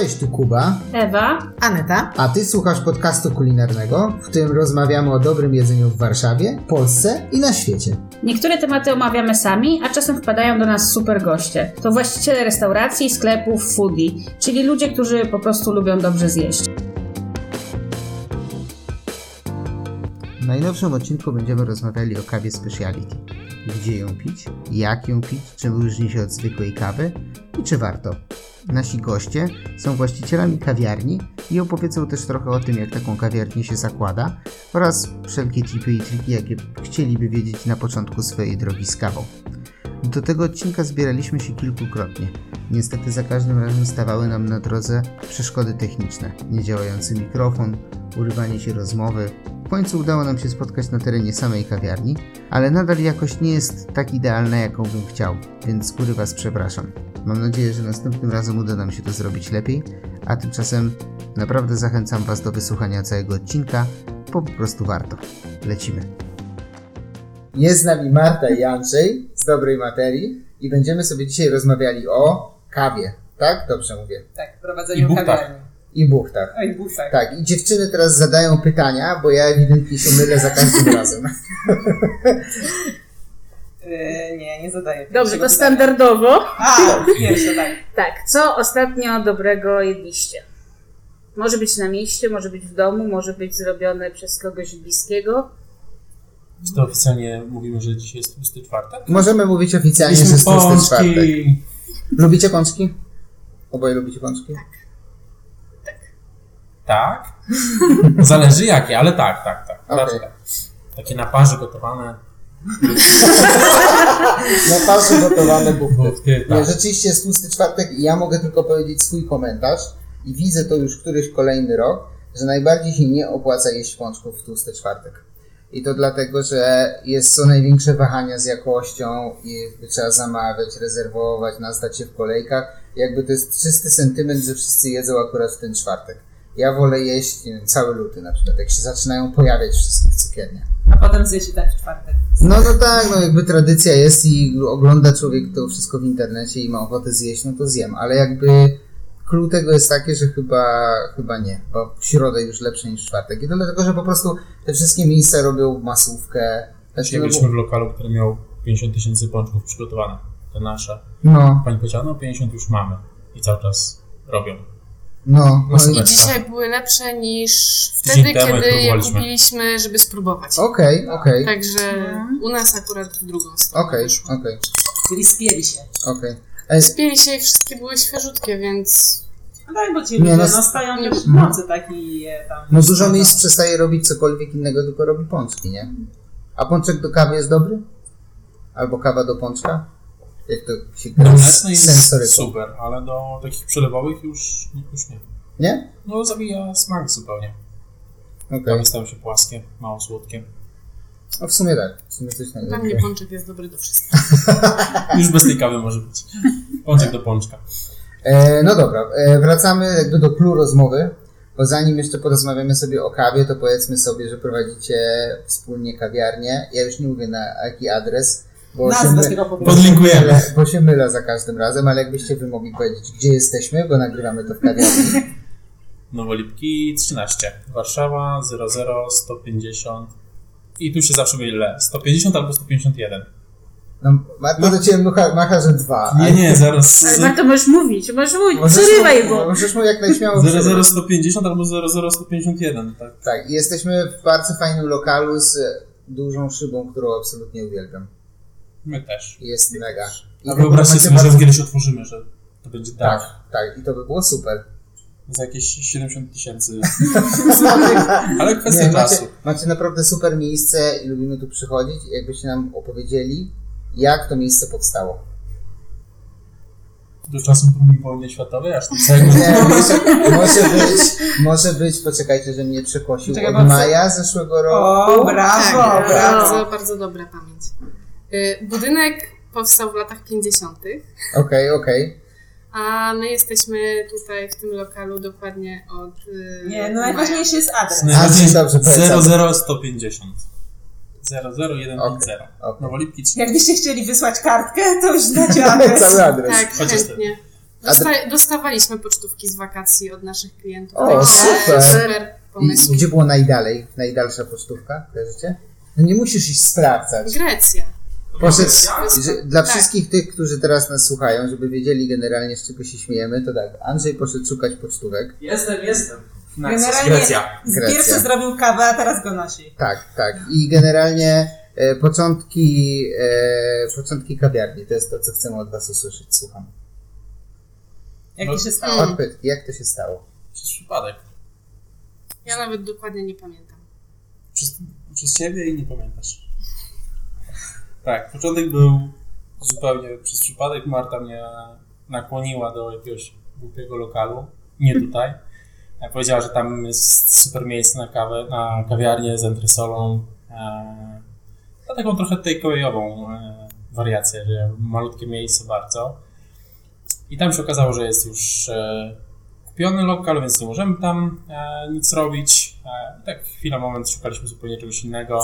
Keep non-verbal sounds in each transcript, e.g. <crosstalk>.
Cześć, tu Kuba. Ewa. Aneta. A ty słuchasz podcastu kulinarnego, w którym rozmawiamy o dobrym jedzeniu w Warszawie, Polsce i na świecie. Niektóre tematy omawiamy sami, a czasem wpadają do nas super goście. To właściciele restauracji, sklepów, foodie, czyli ludzie, którzy po prostu lubią dobrze zjeść. W najnowszym odcinku będziemy rozmawiali o kawie speciality. Gdzie ją pić, jak ją pić, czym różni się od zwykłej kawy i czy warto. Nasi goście są właścicielami kawiarni i opowiedzą też trochę o tym, jak taką kawiarnię się zakłada oraz wszelkie tipy i triki, jakie chcieliby wiedzieć na początku swojej drogi z kawą. Do tego odcinka zbieraliśmy się kilkukrotnie. Niestety za każdym razem stawały nam na drodze przeszkody techniczne, niedziałający mikrofon, urywanie się rozmowy. W końcu udało nam się spotkać na terenie samej kawiarni, ale nadal jakość nie jest tak idealna, jaką bym chciał, więc z góry Was przepraszam. Mam nadzieję, że następnym razem uda nam się to zrobić lepiej, a tymczasem naprawdę zachęcam Was do wysłuchania całego odcinka, bo po prostu warto. Lecimy. Jest z nami Marta i Andrzej z Dobrej Materii i będziemy sobie dzisiaj rozmawiali o kawie. Tak? Dobrze mówię. Tak, prowadzeniu kawiarni. I buchtach. I buchtach. Tak, i dziewczyny teraz zadają pytania, bo ja ewidentnie się mylę za każdym <laughs> razem. Yy, nie, nie zadaję. Dobrze, to pytania. standardowo. A, pierwsze, tak. <laughs> Tak, co ostatnio dobrego jedliście? Może być na mieście, może być w domu, może być zrobione przez kogoś bliskiego. Czy to oficjalnie mówimy, że dzisiaj jest tłusty czwartek? Możemy mówić oficjalnie, że jest tłusty czwartek. Lubicie pączki? Oboje lubicie pączki? Tak? <laughs> Zależy jakie, ale tak, tak, tak. Raczej tak. Takie na parze gotowane. <laughs> Na parze gotowane Nie, tak. rzeczywiście jest tłusty czwartek i ja mogę tylko powiedzieć swój komentarz i widzę to już któryś kolejny rok, że najbardziej się nie opłaca jeść pączków w tłusty czwartek. I to dlatego, że jest co największe wahania z jakością i trzeba zamawiać, rezerwować, nastać się w kolejkach. Jakby to jest czysty sentyment, że wszyscy jedzą akurat w ten czwartek. Ja wolę jeść nie wiem, cały luty na przykład, jak się zaczynają pojawiać wszystkie cukiernie. A potem zje się tak w czwartek. No, no tak, no jakby tradycja jest i ogląda człowiek to wszystko w internecie i ma ochotę zjeść, no to zjem, ale jakby clue tego jest takie, że chyba, chyba nie, bo w środę już lepsze niż w czwartek. I to dlatego, że po prostu te wszystkie miejsca robią masówkę. Znaczy, no, byliśmy w lokalu, który miał 50 tysięcy pączków przygotowane. To nasze. no, Pani powiedziała, no 50 już mamy. I cały czas robią. No, no i Masóweczka. Dzisiaj były lepsze niż wtedy, kiedy je kupiliśmy, żeby spróbować. okej, okej, Także u nas akurat w drugą stronę okej, wyszło. okej, Czyli spieli się. okej. E, Spieli się i wszystkie były świeżutkie, więc No tak, bo ci Nie, ludzie no, no, nie- też w nocy tak i je tam... No dużo miejsc przestaje robić cokolwiek innego, tylko robi pączki, nie? A pączek do kawy jest dobry? Albo kawa do pączka? Jak to się gra z mlecznej jest sensoryką? super, ale do takich przelewowych już, już nie. Nie? No zabija smak zupełnie. Okej. Kawy stają się płaskie, mało słodkie. No w sumie tak. W sumie coś dla mnie pączek jest dobry do wszystkiego. <laughs> Już bez tej kawy może być. Pączek do pączka. E, no dobra, e, wracamy jakby do clue rozmowy, bo zanim jeszcze porozmawiamy sobie o kawie, to powiedzmy sobie, że prowadzicie wspólnie kawiarnię. Ja już nie mówię na jaki adres, bo się, Nazwę my, tego bo, powiedzmy. się Podlinkujemy. mylę, bo się mylę za każdym razem, ale jakbyście wy mogli powiedzieć, gdzie jesteśmy, bo nagrywamy to w kawiarni. <laughs> Nowolipki 13. Warszawa 00 150. I tu się zawsze mylę. 150 albo 151. No, Marta do ciebie macha, macha że dwa. Nie, nie, zaraz. Ale Marto, możesz mówić, możesz mówić, Możesz przerywaj, mu- bo... Możesz mu jak najśmiało 00 przerywać. 150 albo 00 151. Tak. Tak, i jesteśmy w bardzo fajnym lokalu z dużą szybą, którą absolutnie uwielbiam. My też. I Jest mega. I A w ogóle wyobraźcie macie sobie, że bardzo- kiedyś otworzymy, że to będzie Tak, tak. tak, i to by było super. Za jakieś 70 tysięcy. <laughs> Ale kwestia Nie, macie, czasu. macie naprawdę super miejsce i lubimy tu przychodzić. I Jakbyście nam opowiedzieli, jak to miejsce powstało. Do czasu II wojny światowej, aż do całego. Nie, może, może być, może być, poczekajcie, że mnie przekosił, Czekaj, od co- maja zeszłego roku. O, brawo, Tak, brawo. bardzo, bardzo dobra pamięć. Y, Budynek powstał w latach 50., Okej, okej. a my jesteśmy tutaj w tym lokalu dokładnie od. y, Nie, no najważniejszy jest adres. Najważniejsze dobrze, polecam. 00 150. 00150. okej. Nowolipki 3. Jakbyście chcieli wysłać kartkę, to już <laughs> znacie adres. Cały adres. Tak, Chociaż chętnie. Dosta- dostawaliśmy pocztówki z wakacji od naszych klientów. O, także super. super pomysł. gdzie było najdalej? Najdalsza pocztówka? Kojarzycie? No nie musisz iść sprawdzać. Grecja. Poszedł, dla Tak. wszystkich tych, którzy teraz nas słuchają, żeby wiedzieli generalnie z czego się śmiejemy, to tak, Andrzej poszedł szukać pocztówek. Jestem, jestem. Generalnie Grecja. Grecja. Pierwszy zrobił kawę, a teraz go nosi. Tak, tak. I generalnie e, początki, e, początki kawiarni, to jest to, co chcemy od Was usłyszeć. Słucham. Jak No. to się stało? Mm. Odpyt, jak to się stało? Przez przypadek. Ja nawet dokładnie nie pamiętam. Przez, przez ciebie i nie pamiętasz. Tak, początek był zupełnie przez przypadek. Marta mnie nakłoniła do jakiegoś głupiego lokalu, nie tutaj. E, Powiedziała, że tam jest super miejsce na kawę, na kawiarnię z entresolą. E, na taką trochę takeawayową e, wariację, że malutkie miejsce bardzo. I tam się okazało, że jest już kupiony lokal, więc nie możemy tam nic robić. Tak chwilę, moment szukaliśmy zupełnie czegoś innego.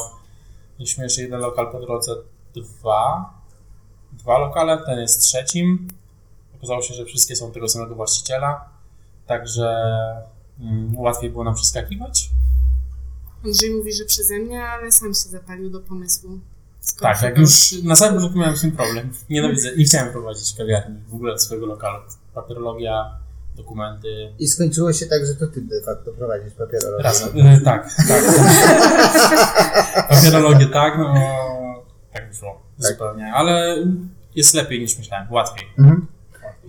Mieliśmy jeszcze jeden lokal po drodze, dwa. Dwa lokale, ten jest trzecim. Okazało się, że wszystkie są tego samego właściciela, także mm, łatwiej było nam przeskakiwać. Andrzej mówi, że przeze mnie, ale sam się zapalił do pomysłu. Skąd Tak, jak już na samym początku miałem z tym problem. Nienawidzę, nie chciałem prowadzić kawiarni w ogóle swojego lokalu. Papierologia, dokumenty, I skończyło się tak, że to Ty de facto prowadzisz papierologię. Razem. E, tak, tak. <laughs> Papierologię tak, no tak wyszło Tak. zupełnie, ale jest lepiej niż myślałem, łatwiej. Mhm.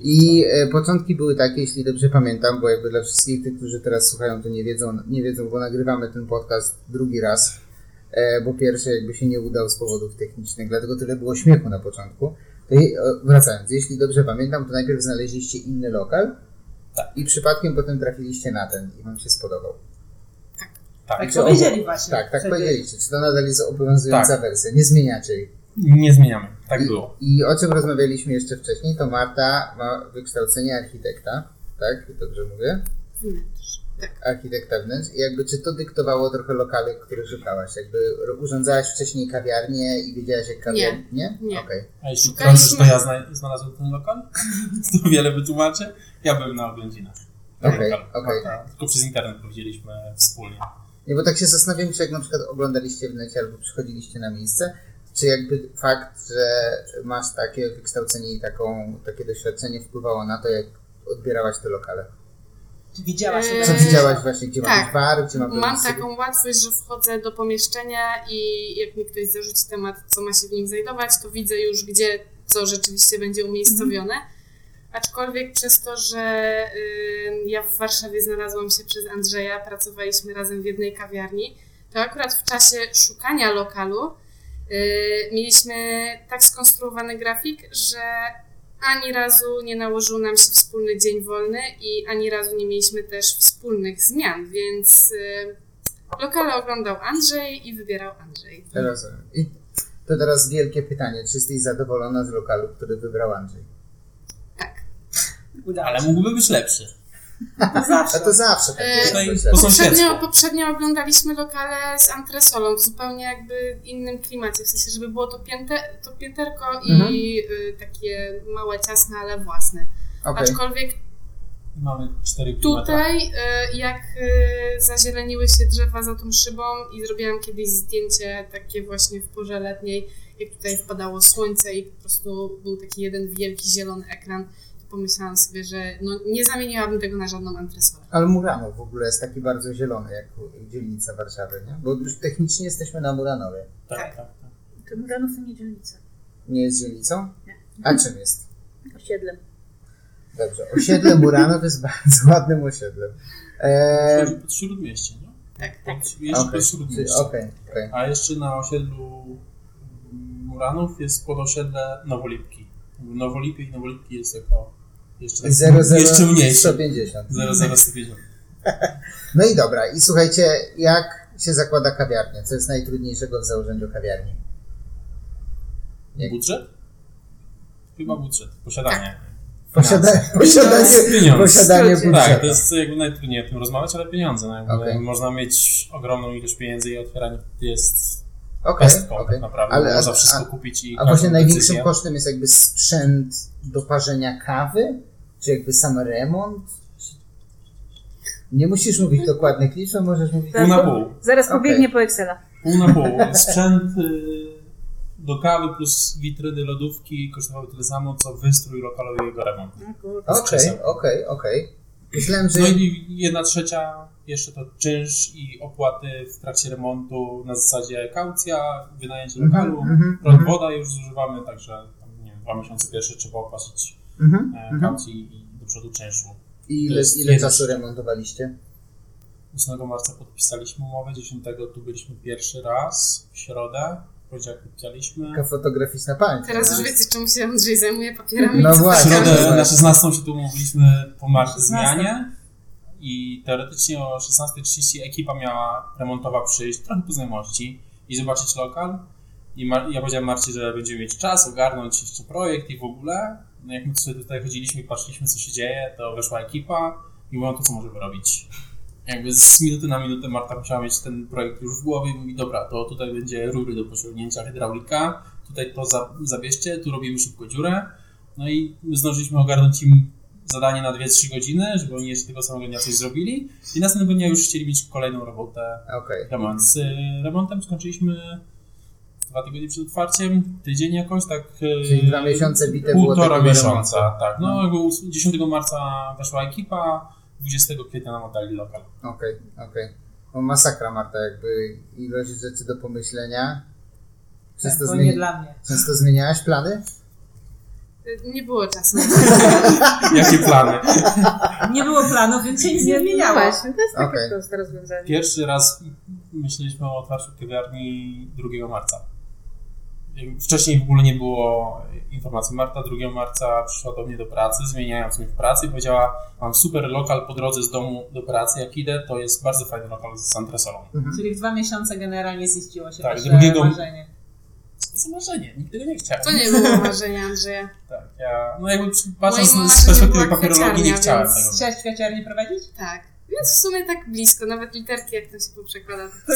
I e, początki były takie, jeśli dobrze pamiętam, bo jakby dla wszystkich tych, którzy teraz słuchają, to nie wiedzą, nie wiedzą, bo nagrywamy ten podcast drugi raz, e, bo pierwszy jakby się nie udał z powodów technicznych, dlatego tyle było śmiechu na początku. To wracając, jeśli dobrze pamiętam, to najpierw znaleźliście inny lokal Tak. i przypadkiem potem trafiliście na ten i wam się spodobał. Tak, Tak Czy powiedzieli obo- właśnie. Tak, tak powiedzieliście. Czy to nadal jest obowiązująca Tak. wersja? Nie zmieniacie jej. nie zmieniamy, tak I, było. I o czym rozmawialiśmy jeszcze wcześniej, to Marta ma wykształcenie architekta, tak? Dobrze mówię? Wnętrz. Tak. Architekta wnętrz. I jakby czy to dyktowało trochę lokale, które szukałaś? Jakby urządzałaś wcześniej kawiarnię i wiedziałaś jak kawiarnię? Nie. Nie. Okej. A jeśli Szukaliśmy- krążysz, to ja zna, znalazłem ten lokal? <laughs> To wiele wytłumaczę. Ja byłem na oględzinach. Okej, Lokal. okej. Marta, Tylko przez internet powiedzieliśmy wspólnie. Nie, bo tak się zastanawiam, czy jak na przykład oglądaliście wnętrze albo przychodziliście na miejsce, czy jakby fakt, że masz takie wykształcenie i taką, takie doświadczenie wpływało na to, jak odbierałaś te lokale? Czy widziałaś Eee, Co widziałaś właśnie, gdzie tak. być bar, gdzie ma być Mam taką łatwość, że wchodzę do pomieszczenia i jak mi ktoś zarzuci temat, co ma się w nim znajdować, to widzę już, gdzie co rzeczywiście będzie umiejscowione. Aczkolwiek przez to, że y, ja w Warszawie znalazłam się przez Andrzeja, pracowaliśmy razem w jednej kawiarni, to akurat w czasie szukania lokalu y, mieliśmy tak skonstruowany grafik, że ani razu nie nałożył nam się wspólny dzień wolny i ani razu nie mieliśmy też wspólnych zmian, więc y, lokale oglądał Andrzej i wybierał Andrzej. Rozumiem. I to teraz wielkie pytanie, czy jesteś zadowolona z lokalu, który wybrał Andrzej? Udało Ale się. mógłby być lepszy. To A <laughs> zawsze. to zawsze tak E, Poprzednio, poprzednio oglądaliśmy lokale z antresolą w zupełnie jakby innym klimacie, w sensie, żeby było to, pięte, to pięterko Mhm. i y, takie małe, ciasne, ale własne. Okej. Aczkolwiek Mamy 4 km. Tutaj, y, jak y, zazieleniły się drzewa za tą szybą i zrobiłam kiedyś zdjęcie takie właśnie w porze letniej, jak tutaj wpadało słońce i po prostu był taki jeden wielki zielony ekran, to pomyślałam sobie, że no, nie zamieniłabym tego na żadną antresolę. Ale Murano w ogóle jest taki bardzo zielony, jak dzielnica Warszawy, nie? Bo już technicznie jesteśmy na Muranowie. Tak, tak. tak. To Muranów to nie dzielnica. Nie jest dzielnicą? Nie. A czym jest? Osiedlem. Dobrze. Osiedle Muranów jest bardzo ładnym osiedlem. Eee, pod Śródmieście, nie? Tak, tak. Pod, jeszcze pod Śródmieście. Okej, okej. A jeszcze na osiedlu Muranów jest podosiedle Nowolipki. Nowolipie i Nowolipki jest jako jeszcze, tak- 00 jeszcze mniejsze. 150. 00 No i dobra, i słuchajcie, jak się zakłada kawiarnia? Co jest najtrudniejszego w założeniu kawiarni? Jak- Budżet? Chyba budżet. Posiadanie. Posiada, Finanse. posiadanie, Pieniądze. posiadanie budżetu. Tak, to jest jakby najtrudniej o tym rozmawiać, ale pieniądze. No, jakby Okej. Można mieć ogromną ilość pieniędzy i otwieranie jest Okej, pestką okej. tak naprawdę. Ale- można a- wszystko a- kupić i A właśnie największym decyzję. kosztem jest jakby sprzęt do parzenia kawy? Czy jakby sam remont? Nie musisz mówić dokładnych liczb, a możesz mówić... Pół na pół. Zaraz Okej. pobiegnie po Excela. Pół na pół. <laughs> Sprzęt y, do kawy plus witryny, lodówki kosztowały tyle samo, co wystrój lokalowy i jego remont. Okej, okej, okej. Myślałem, że... No i jedna trzecia jeszcze to czynsz i opłaty w trakcie remontu na zasadzie kaucja, wynajęcie lokalu, prąd, mhm. woda już zużywamy, także tam, nie wiem, dwa miesiące pierwsze trzeba opłacić Mhm, e, mhm. kaucji i do przodu czynszu. I ile, ile czasu remontowaliście? 8 marca podpisaliśmy umowę, 10 tu byliśmy pierwszy raz, w środę, w poniedziałek podpisaliśmy. Taka fotograficzna pamięć. Teraz już wiecie, czemu się Andrzej zajmuje papierami. No właśnie. tak środę na 16 się tu umówiliśmy po marcu 16. zmianie i teoretycznie o 16.30 ekipa miała remontowa przyjść, trochę po znajomości i zobaczyć lokal. I ja powiedziałem Marcie, że będziemy mieć czas ogarnąć jeszcze projekt i w ogóle. No jak my sobie tutaj chodziliśmy i patrzyliśmy co się dzieje, to weszła ekipa i mówią to co możemy robić. Jakby z minuty na minutę Marta musiała mieć ten projekt już w głowie i mówi, dobra, to tutaj będzie rury do pociągnięcia, hydraulika, tutaj to za, zabierzcie, tu robimy szybko dziurę. No i my zdążyliśmy ogarnąć im zadanie na 2-3 godziny, żeby oni jeszcze tego samego dnia coś zrobili. I następnego dnia już chcieli mieć kolejną robotę Okej. remont. Z remontem skończyliśmy dwa tygodnie przed otwarciem, tydzień jakoś, tak. y, Czyli dwa miesiące bite było Półtora takiego miesiąca, remontu. tak. No, No. jakby ós- 10 marca weszła ekipa, 20 kwietnia nam oddali lokal. Okej, okej. No masakra Marta, jakby ilość rzeczy do pomyślenia. Tak, Często, to nie zmieni... dla mnie. Często zmieniałaś plany? Nie było czasu. <laughs> Jakie plany? Nie było planu, więc się nic nie zmieniało. Właśnie, to jest takie Okej. proste rozwiązanie. Pierwszy raz myśleliśmy o otwarciu kawiarni 2 marca. Wcześniej w ogóle nie było informacji. Marta 2 marca przyszła do mnie do pracy, zmieniając mi w pracy i powiedziała, mam super lokal po drodze z domu do pracy, jak idę, to jest bardzo fajny lokal z antresolą. Czyli w dwa miesiące generalnie ziściło się Tak, wasze drugiego- marzenie. Za marzenie, nigdy tego nie chciałem. To nie było marzenie Andrzeja. <laughs> Tak, ja, no jakby patrząc z perspektywy papierologii nie chciałem więc tego. Chciałeś kwiaciarnię prowadzić? Tak. Więc w sumie tak blisko, nawet literki jak to się. To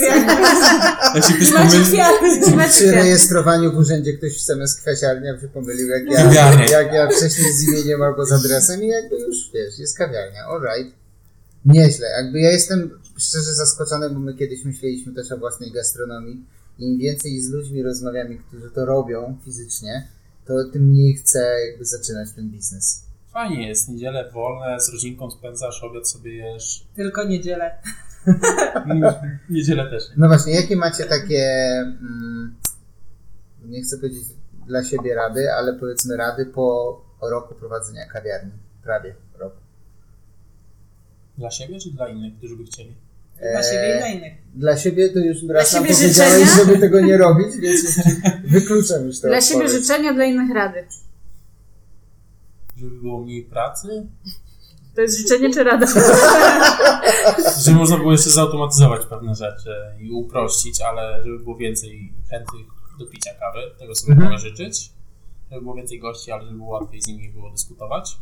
Jak się ktoś macie pomyli, kwiaty. Przy rejestrowaniu w urzędzie ktoś zamiast kwiaciarnia się pomylił, jak ja, Kawiarnia. jak ja wcześniej z imieniem albo z adresem i jakby już, wiesz, jest kawiarnia, alright. Nieźle, jakby ja jestem szczerze zaskoczony, bo my kiedyś myśleliśmy też o własnej gastronomii im więcej z ludźmi rozmawiamy, którzy to robią fizycznie, to tym mniej chcę jakby zaczynać ten biznes. Fajnie jest, niedzielę wolne, z rodzinką spędzasz, obiad sobie jesz. Tylko niedzielę. Niedzielę też. No właśnie, jakie macie takie, mm, nie chcę powiedzieć dla siebie rady, ale powiedzmy rady po roku prowadzenia kawiarni, prawie rok. Dla siebie czy dla innych, którzy by chcieli? Dla siebie i dla innych. Dla siebie to już raz nam siebie powiedziałeś, życzenia? żeby tego nie robić, więc już wykluczam już to. Dla siebie życzenia, dla innych rady. Żeby było mniej pracy? To jest życzenie czy rada? <laughs> Żeby można było jeszcze zautomatyzować pewne rzeczy i uprościć, ale żeby było więcej chętnych do picia kawy, tego sobie Mhm. mogę życzyć. Żeby było więcej gości, ale żeby było łatwiej z nimi było dyskutować.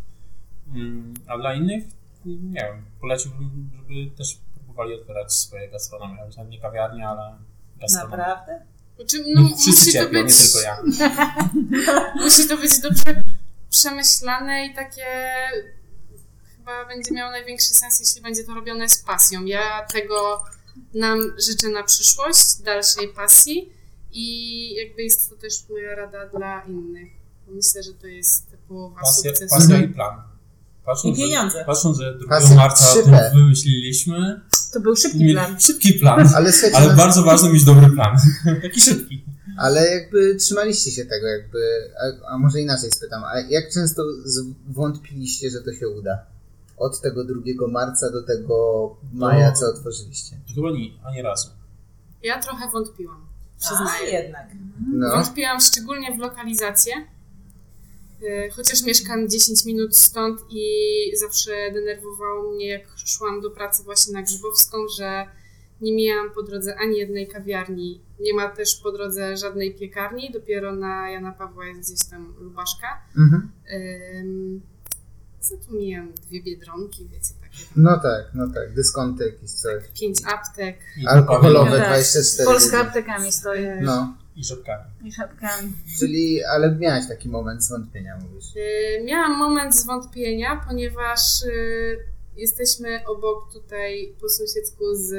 Mm, A dla innych, nie wiem, poleciłbym, żeby też próbowali otwierać swoje gastronomie. Nawet nie kawiarnie, ale gastronomie. Naprawdę? Znaczy, no, Wszyscy musi to cierpią, być, nie tylko ja. <laughs> musi to być dobrze przemyślane i takie chyba będzie miało największy sens, jeśli będzie to robione z pasją. Ja tego nam życzę na przyszłość, dalszej pasji i jakby jest to też moja rada dla innych. Myślę, że to jest połowa Pasja, sukcesu. pasja i plan. Patrząc, I pieniądze. Że, patrząc, że 2 Pasja marca o 3P. tym wymyśliliśmy, To był szybki plan. szybki plan, Ale ale no, bardzo ważny mieć dobry plan. <laughs> Taki szybki. Ale jakby trzymaliście się tego, jakby, a, a może inaczej spytam, a jak często wątpiliście, że to się uda? Od tego 2 marca do tego maja, co otworzyliście. Chyba nie, ani razu. Ja trochę wątpiłam, A, przyznaję. jednak. No, Wątpiłam szczególnie w lokalizację. Y, Chociaż mieszkam 10 minut stąd i zawsze denerwowało mnie, jak szłam do pracy właśnie na Grzybowską, że nie mijałam po drodze ani jednej kawiarni. Nie ma też po drodze żadnej piekarni, dopiero na Jana Pawła jest gdzieś tam Lubaszka. mhm. Ym, Za to mijam dwie biedronki, wiecie, takie tam no tak, no tak, dyskonty jakieś coś. pięć aptek. I Alkoholowe Tak. 24 Polska aptekami stoi. No, I rzepkami. I szapkami. Czyli, ale miałeś taki moment zwątpienia, mówisz. Y, Miałam moment zwątpienia, ponieważ y, jesteśmy obok tutaj po sąsiedzku z,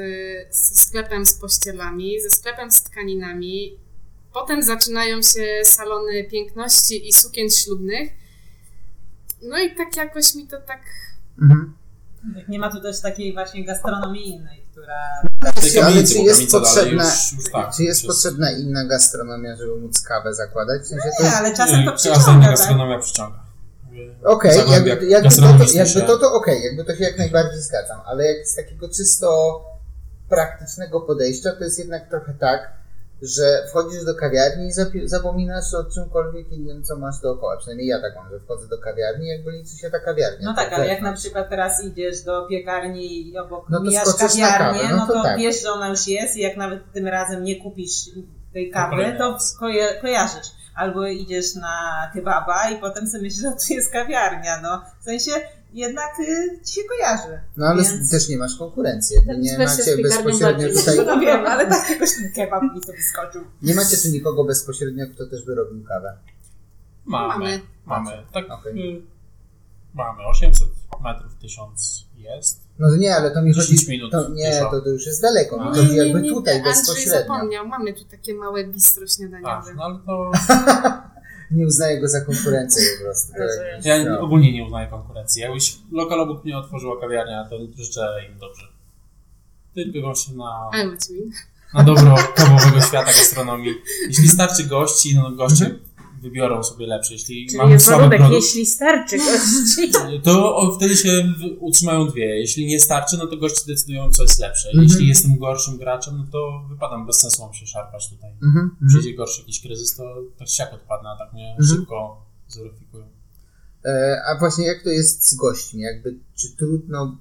ze sklepem z pościelami, ze sklepem z tkaninami. Potem zaczynają się salony piękności i sukien ślubnych. No i tak jakoś mi to tak. Mhm. Nie ma tu też takiej właśnie gastronomii innej, która... W tej Ale czy jest potrzebna, już, już tak. czy jest potrzebna inna gastronomia, żeby móc kawę zakładać? W sensie to Nie, jest... ale czasem to przyciąga, tak? gastronomia przyciąga. Okej, Zagłębia jakby, jakby, to, to, jakby to, to okej, jakby to się jak najbardziej zgadzam, ale jak z takiego czysto praktycznego podejścia, to jest jednak trochę tak, że wchodzisz do kawiarni i zapominasz o czymkolwiek innym, co masz dookoła. Przynajmniej ja tak mam, że wchodzę do kawiarni, jakby liczy się ta kawiarnia. No tak, ale jak na przykład teraz idziesz do piekarni i obok No mijasz kawiarnię, kawę, no no to to, tak. wiesz, że ona już jest i jak nawet tym razem nie kupisz tej kawy, to koja- kojarzysz. Albo idziesz na kebaba i potem sobie myślisz, że tu jest kawiarnia, no. W sensie jednak y, ci się kojarzy. No ale Więc- też nie masz konkurencji, nie macie bezpośrednio tutaj, No wiem, ale tak jakoś ten kebab mi to wyskoczył. nie macie tu nikogo bezpośrednio, kto też by robił kawę. Mamy. Mamy. Mamy. Tak, Okej. y, mamy. 800 metrów, 1000 jest. No to nie, ale to mi 10 chodzi, minut to, nie, pieszo. to, to już jest daleko, Nie, chodzi nie, jakby nie, tutaj Andrzej bezpośrednio. zapomniał, mamy tu takie małe bistro Tak, śniadaniowe. no ale to <laughs> Nie uznaję go za konkurencję po prostu. To jakbyś ja chciał. ogólnie nie uznaję konkurencji. Jakbyś lokal obok mnie otworzyła kawiarnia, to życzę im dobrze. Tylko wyłącznie na, na dobro kawowego świata gastronomii. Jeśli starczy gości, no goście wybiorą sobie lepsze. Jeśli Czyli mamy jest słaby produkt, jeśli starczy gości. <laughs> to o, wtedy się utrzymają dwie. Jeśli nie starczy, no to goście decydują, co jest lepsze. Mhm. Jeśli jestem gorszym graczem, no to wypadam bez sensu, mam się szarpać tutaj. Mhm, mhm. Przyjdzie gorszy jakiś kryzys, to tak siak odpadnę, a tak mnie Mhm. szybko zweryfikują. E, A właśnie jak to jest z gośćmi? Jakby, czy trudno...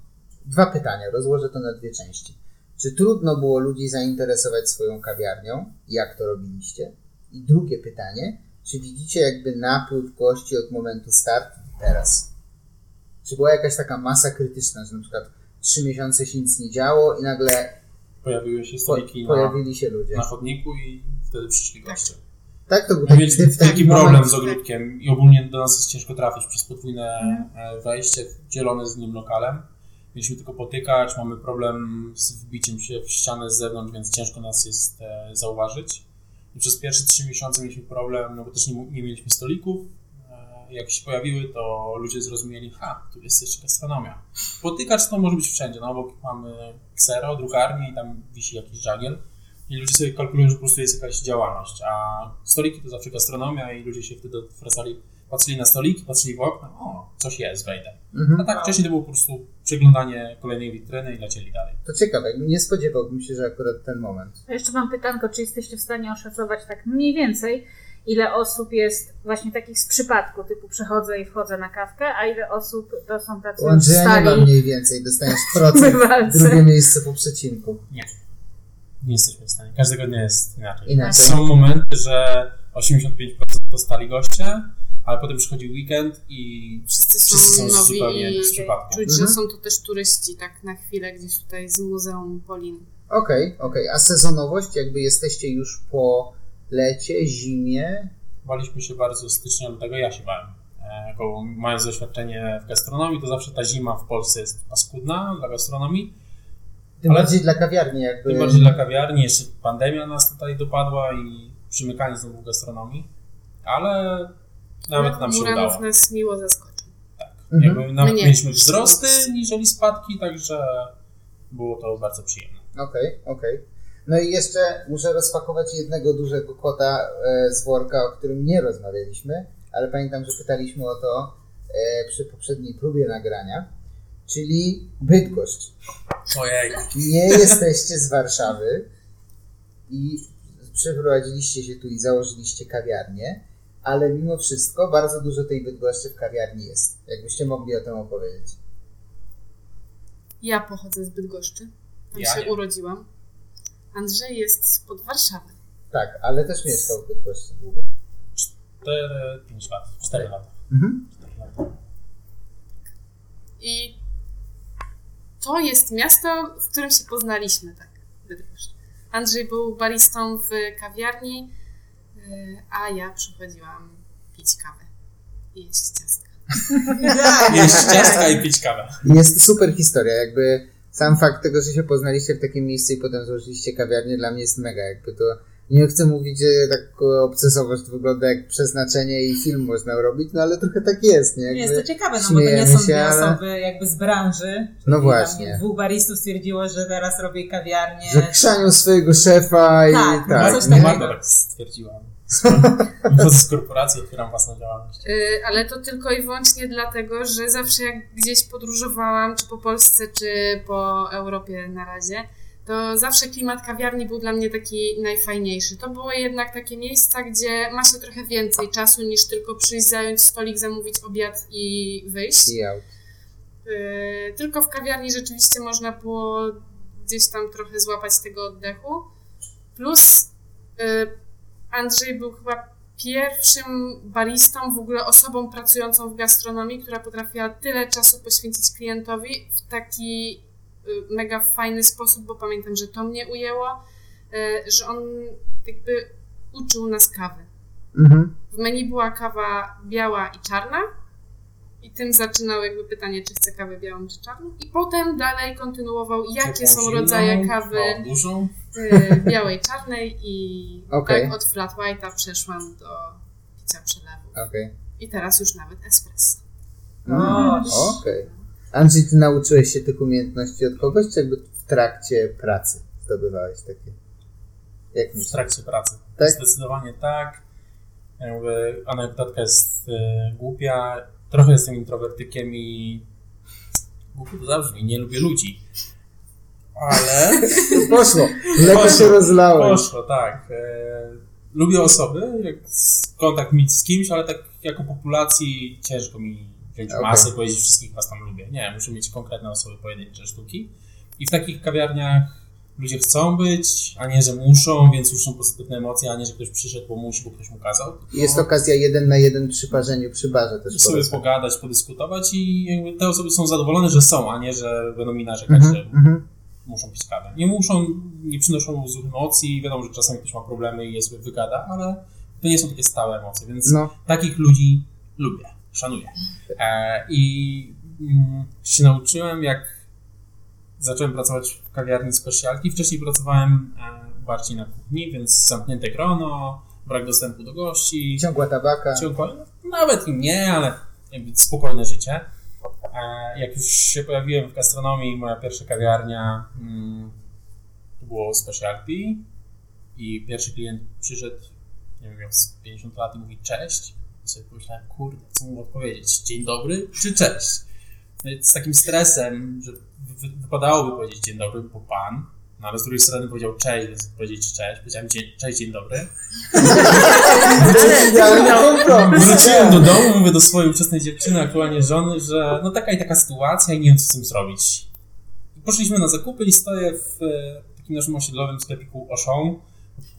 Dwa pytania, rozłożę to na dwie części. Czy trudno było ludzi zainteresować swoją kawiarnią? Jak to robiliście? I drugie pytanie, czy widzicie jakby napływ gości od momentu startu teraz? Czy była jakaś taka masa krytyczna, że na przykład trzy miesiące się nic nie działo i nagle Pojawiły się po, stoliki na, pojawili się ludzie? na chodniku i wtedy przyszli goście. Tak, to był taki, mieliśmy taki, taki moment, problem z ogródkiem i ogólnie do nas jest ciężko trafić przez podwójne e, wejście dzielone z nim lokalem. Mieliśmy tylko potykać, mamy problem z wbiciem się w ścianę z zewnątrz, więc ciężko nas jest e, zauważyć. I przez pierwsze trzy miesiące mieliśmy problem, no bo też nie, nie mieliśmy stolików. E, jak się pojawiły, to ludzie zrozumieli, ha, tu jest jeszcze gastronomia. Potykacz to może być wszędzie, no obok mamy ksero, drukarnię i tam wisi jakiś żagiel. I ludzie sobie kalkulują, że po prostu jest jakaś działalność, a stoliki to zawsze gastronomia i ludzie się wtedy odwracali, patrzyli na stoliki, patrzyli w okno, o, coś jest, wejdę. Mhm. A tak wcześniej to było po prostu przeglądanie kolejnej witryny i lecieli dalej. To ciekawe, nie spodziewałbym się, że akurat ten moment. A jeszcze mam pytanko, czy jesteście w stanie oszacować tak mniej więcej, ile osób jest właśnie takich z przypadku, typu przechodzę i wchodzę na kawkę, a ile osób to są tacy U Andrzeja nie ma stali mniej więcej, dostaniesz <laughs> procent, drugie miejsce po przecinku. Nie jesteśmy w stanie, każdego dnia jest inaczej. Inaczej. Są momenty, że 85% to stali goście, ale potem przychodzi weekend i Wszyscy są, Wszyscy są nowi zupełnie i z przypadku. czuć, Mhm. że są to też turyści, tak na chwilę gdzieś tutaj z Muzeum Polin. Okej, okej. A sezonowość, jakby jesteście już po lecie, zimie. baliśmy się bardzo stycznia, dlatego ja się bałem. E, Jako mając doświadczenie w gastronomii, to zawsze ta zima w Polsce jest paskudna dla gastronomii. Tym Ale- bardziej dla kawiarni, jakby. Tym bardziej dla kawiarni, jeszcze pandemia nas tutaj dopadła i przymykanie znowu gastronomii, ale nawet nam się Muranów udało. nas miło zaskoczył. Mhm. Jakby nawet Mnie. mieliśmy wzrosty niżeli spadki, także było to bardzo przyjemne. Okej, okej. No i jeszcze muszę rozpakować jednego dużego kota e, z worka, o którym nie rozmawialiśmy, ale pamiętam, że pytaliśmy o to e, przy poprzedniej próbie nagrania, czyli Bydgoszcz. Ojej, Nie jesteście z Warszawy i przeprowadziliście się tu i założyliście kawiarnię, ale mimo wszystko bardzo dużo tej Bydgoszczy w kawiarni jest. Jakbyście mogli o tym opowiedzieć. Ja pochodzę z Bydgoszczy. Tam Ja się nie. urodziłam. Andrzej jest spod Warszawy. Tak, ale też mieszkał w Bydgoszczy długo. 4-5 lat, 4 lata. Mhm. 4 lata. I to jest miasto, w którym się poznaliśmy, tak, Bydgoszcz. Andrzej był baristą w kawiarni, A ja przychodziłam pić kawę i jeść ciastka. <laughs> Jeść ciastka i pić kawę. Jest super historia, jakby sam fakt tego, że się poznaliście w takim miejscu i potem złożyliście kawiarnię dla mnie jest mega, jakby to nie chcę mówić, że tak obcesowo, że to wygląda jak przeznaczenie i film można robić, no ale trochę tak jest, nie? Jakby, Jest to ciekawe, no bo to nie są się, dwie ale- osoby jakby z branży. No właśnie. Tam dwóch baristów stwierdziło, że teraz robię kawiarnię. Że chrzanią swojego szefa i Tak, tak. no coś nie? Takiego. Tak stwierdziła. <laughs> Wchodzę z korporacji, otwieram własną działalność. Y, Ale to tylko i wyłącznie dlatego, że zawsze jak gdzieś podróżowałam, czy po Polsce, czy po Europie na razie, to zawsze klimat kawiarni był dla mnie taki najfajniejszy. To były jednak takie miejsca, gdzie ma się trochę więcej czasu niż tylko przyjść, zająć stolik, zamówić obiad i wyjść. Yy, Tylko w kawiarni rzeczywiście można było gdzieś tam trochę złapać tego oddechu. Plus yy, Andrzej był chyba pierwszym baristą, w ogóle osobą pracującą w gastronomii, która potrafiła tyle czasu poświęcić klientowi w taki mega fajny sposób, bo pamiętam, że to mnie ujęło, yy, że on jakby uczył nas kawy. Mhm. W menu była kawa biała i czarna. I tym zaczynał jakby pytanie, czy chce kawę białą czy czarną. I potem dalej kontynuował, jakie są rodzaje kawy no, dużą. y, białej, czarnej i <laughs> Okej. tak od flat white'a przeszłam do picia przelewu. Okej. I teraz już nawet espresso. Mm, Okej. Andrzej, ty nauczyłeś się tych umiejętności od kogoś, czy jakby w trakcie pracy zdobywałeś takie? Jak W myślisz? trakcie pracy. Tak? Zdecydowanie tak. Jakby anegdotka jest e, głupia. Trochę jestem introwertykiem i głupio to zabrzmi, nie lubię ludzi. Ale <laughs> Poszło. Lekko się rozlałem. poszło, tak. E, lubię osoby, jak s- kontakt mieć z kimś, ale tak jako populacji ciężko mi wziąć Okej. masę i powiedzieć wszystkich was tam lubię. Nie, muszę mieć konkretne osoby, pojedyncze sztuki. I w takich kawiarniach ludzie chcą być, a nie, że muszą, więc już są pozytywne emocje, a nie, że ktoś przyszedł, bo musi, bo ktoś mu kazał. Tylko Jest okazja jeden na jeden przy parzeniu, przy barze też. sobie porozmawiać. pogadać, podyskutować i te osoby są zadowolone, że są, a nie, że będą mi narzekać, że Mhm, mhm. muszą pić kawę. Nie muszą, nie przynoszą złych emocji, wiadomo, że czasami ktoś ma problemy i je sobie wygada, ale to nie są takie stałe emocje, więc No, takich ludzi lubię, szanuję. E, I mm, się nauczyłem, jak zacząłem pracować w kawiarni specialty. Wcześniej pracowałem e, bardziej na kuchni, więc zamknięte grono, brak dostępu do gości. ciągła tabaka. Ciągłe, nawet i nie, ale spokojne życie. E, Jak już się pojawiłem w gastronomii, moja pierwsza kawiarnia mm, to było specialty i pierwszy klient przyszedł, nie wiem, miał z 50 lat i mówi cześć. I sobie pomyślałem, kurde, co mu odpowiedzieć? Dzień dobry czy cześć? No i z takim stresem, że wy- wypadałoby powiedzieć dzień dobry, bo pan, no ale z drugiej strony powiedział cześć, więc powiedzieć cześć. Powiedziałem dzień, cześć, dzień dobry. <laughs> Wróciłem do domu, mówię do swojej ówczesnej dziewczyny, aktualnie żony, że no taka i taka sytuacja i nie wiem co z tym zrobić. I poszliśmy na zakupy i stoję w e, takim naszym osiedlowym sklepiku Auchan.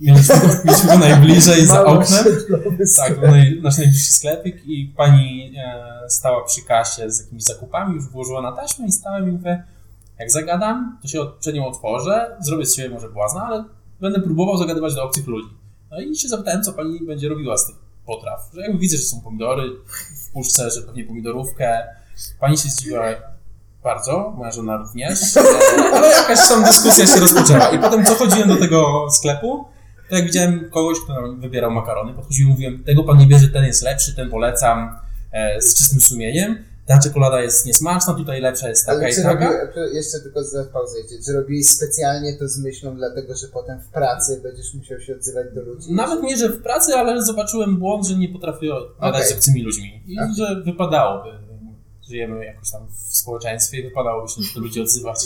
Mieliśmy, mieliśmy go najbliżej za oknem. Tak, naj, nasz najbliższy sklepik i pani e, stała przy kasie z jakimiś zakupami, już włożyła na taśmę i stałem i mówię, jak zagadam, to się od- przed nią otworzę, zrobię z siebie może błazna, ale będę próbował zagadywać do obcych ludzi. No i się zapytałem, co pani będzie robiła z tych potraw. Że jakby widzę, że są pomidory w puszce, że pewnie pomidorówkę. Pani się zdziwiła bardzo, moja żona również, <laughs> ale jakaś tam dyskusja się rozpoczęła. I potem co chodziłem do tego sklepu, to jak widziałem kogoś, kto nam wybierał makarony, podchodziłem i mówiłem, tego pan nie bierze, ten jest lepszy, ten polecam, e, z czystym sumieniem. Ta czekolada jest niesmaczna, tutaj lepsza jest taka Ale i czy taka. robi, jeszcze tylko za pauzę, idzie. czy robiłeś specjalnie to z myślą, dlatego że potem w pracy będziesz musiał się odzywać do ludzi? Nawet nie, że w pracy, ale zobaczyłem błąd, że nie potrafię gadać z obcymi ludźmi. I że wypadałoby. Żyjemy jakoś tam w społeczeństwie i wypadałoby się do ludzi odzywać.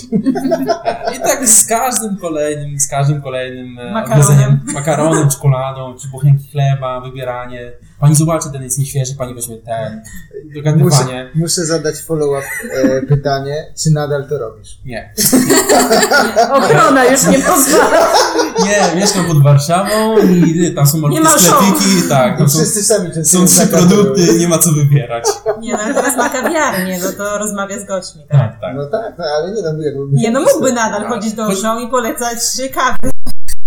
<laughs> I tak z każdym kolejnym, z każdym kolejnym e, Makaronem. makaronem, czekoladą, czy bochenki chleba, wybieranie. Pani zobaczy, ten jest nieświeży, pani weźmie ten. Dogadywanie. Muszę, muszę zadać follow-up e, pytanie, czy nadal to robisz? Nie. <laughs> Ochrona już nie pozwala. Nie, mieszkam pod Warszawą i tam są malutkie sklepiki, tak. No Tam są, wszyscy sami często są trzy produkty, nie ma co wybierać. Nie, no ale teraz ma kawiarnię, no to rozmawia z gośćmi, tak? Tak, tak. No tak, no, ale nie no, jakby... Nie, no mógłby nadal chodzić do show i polecać kawy.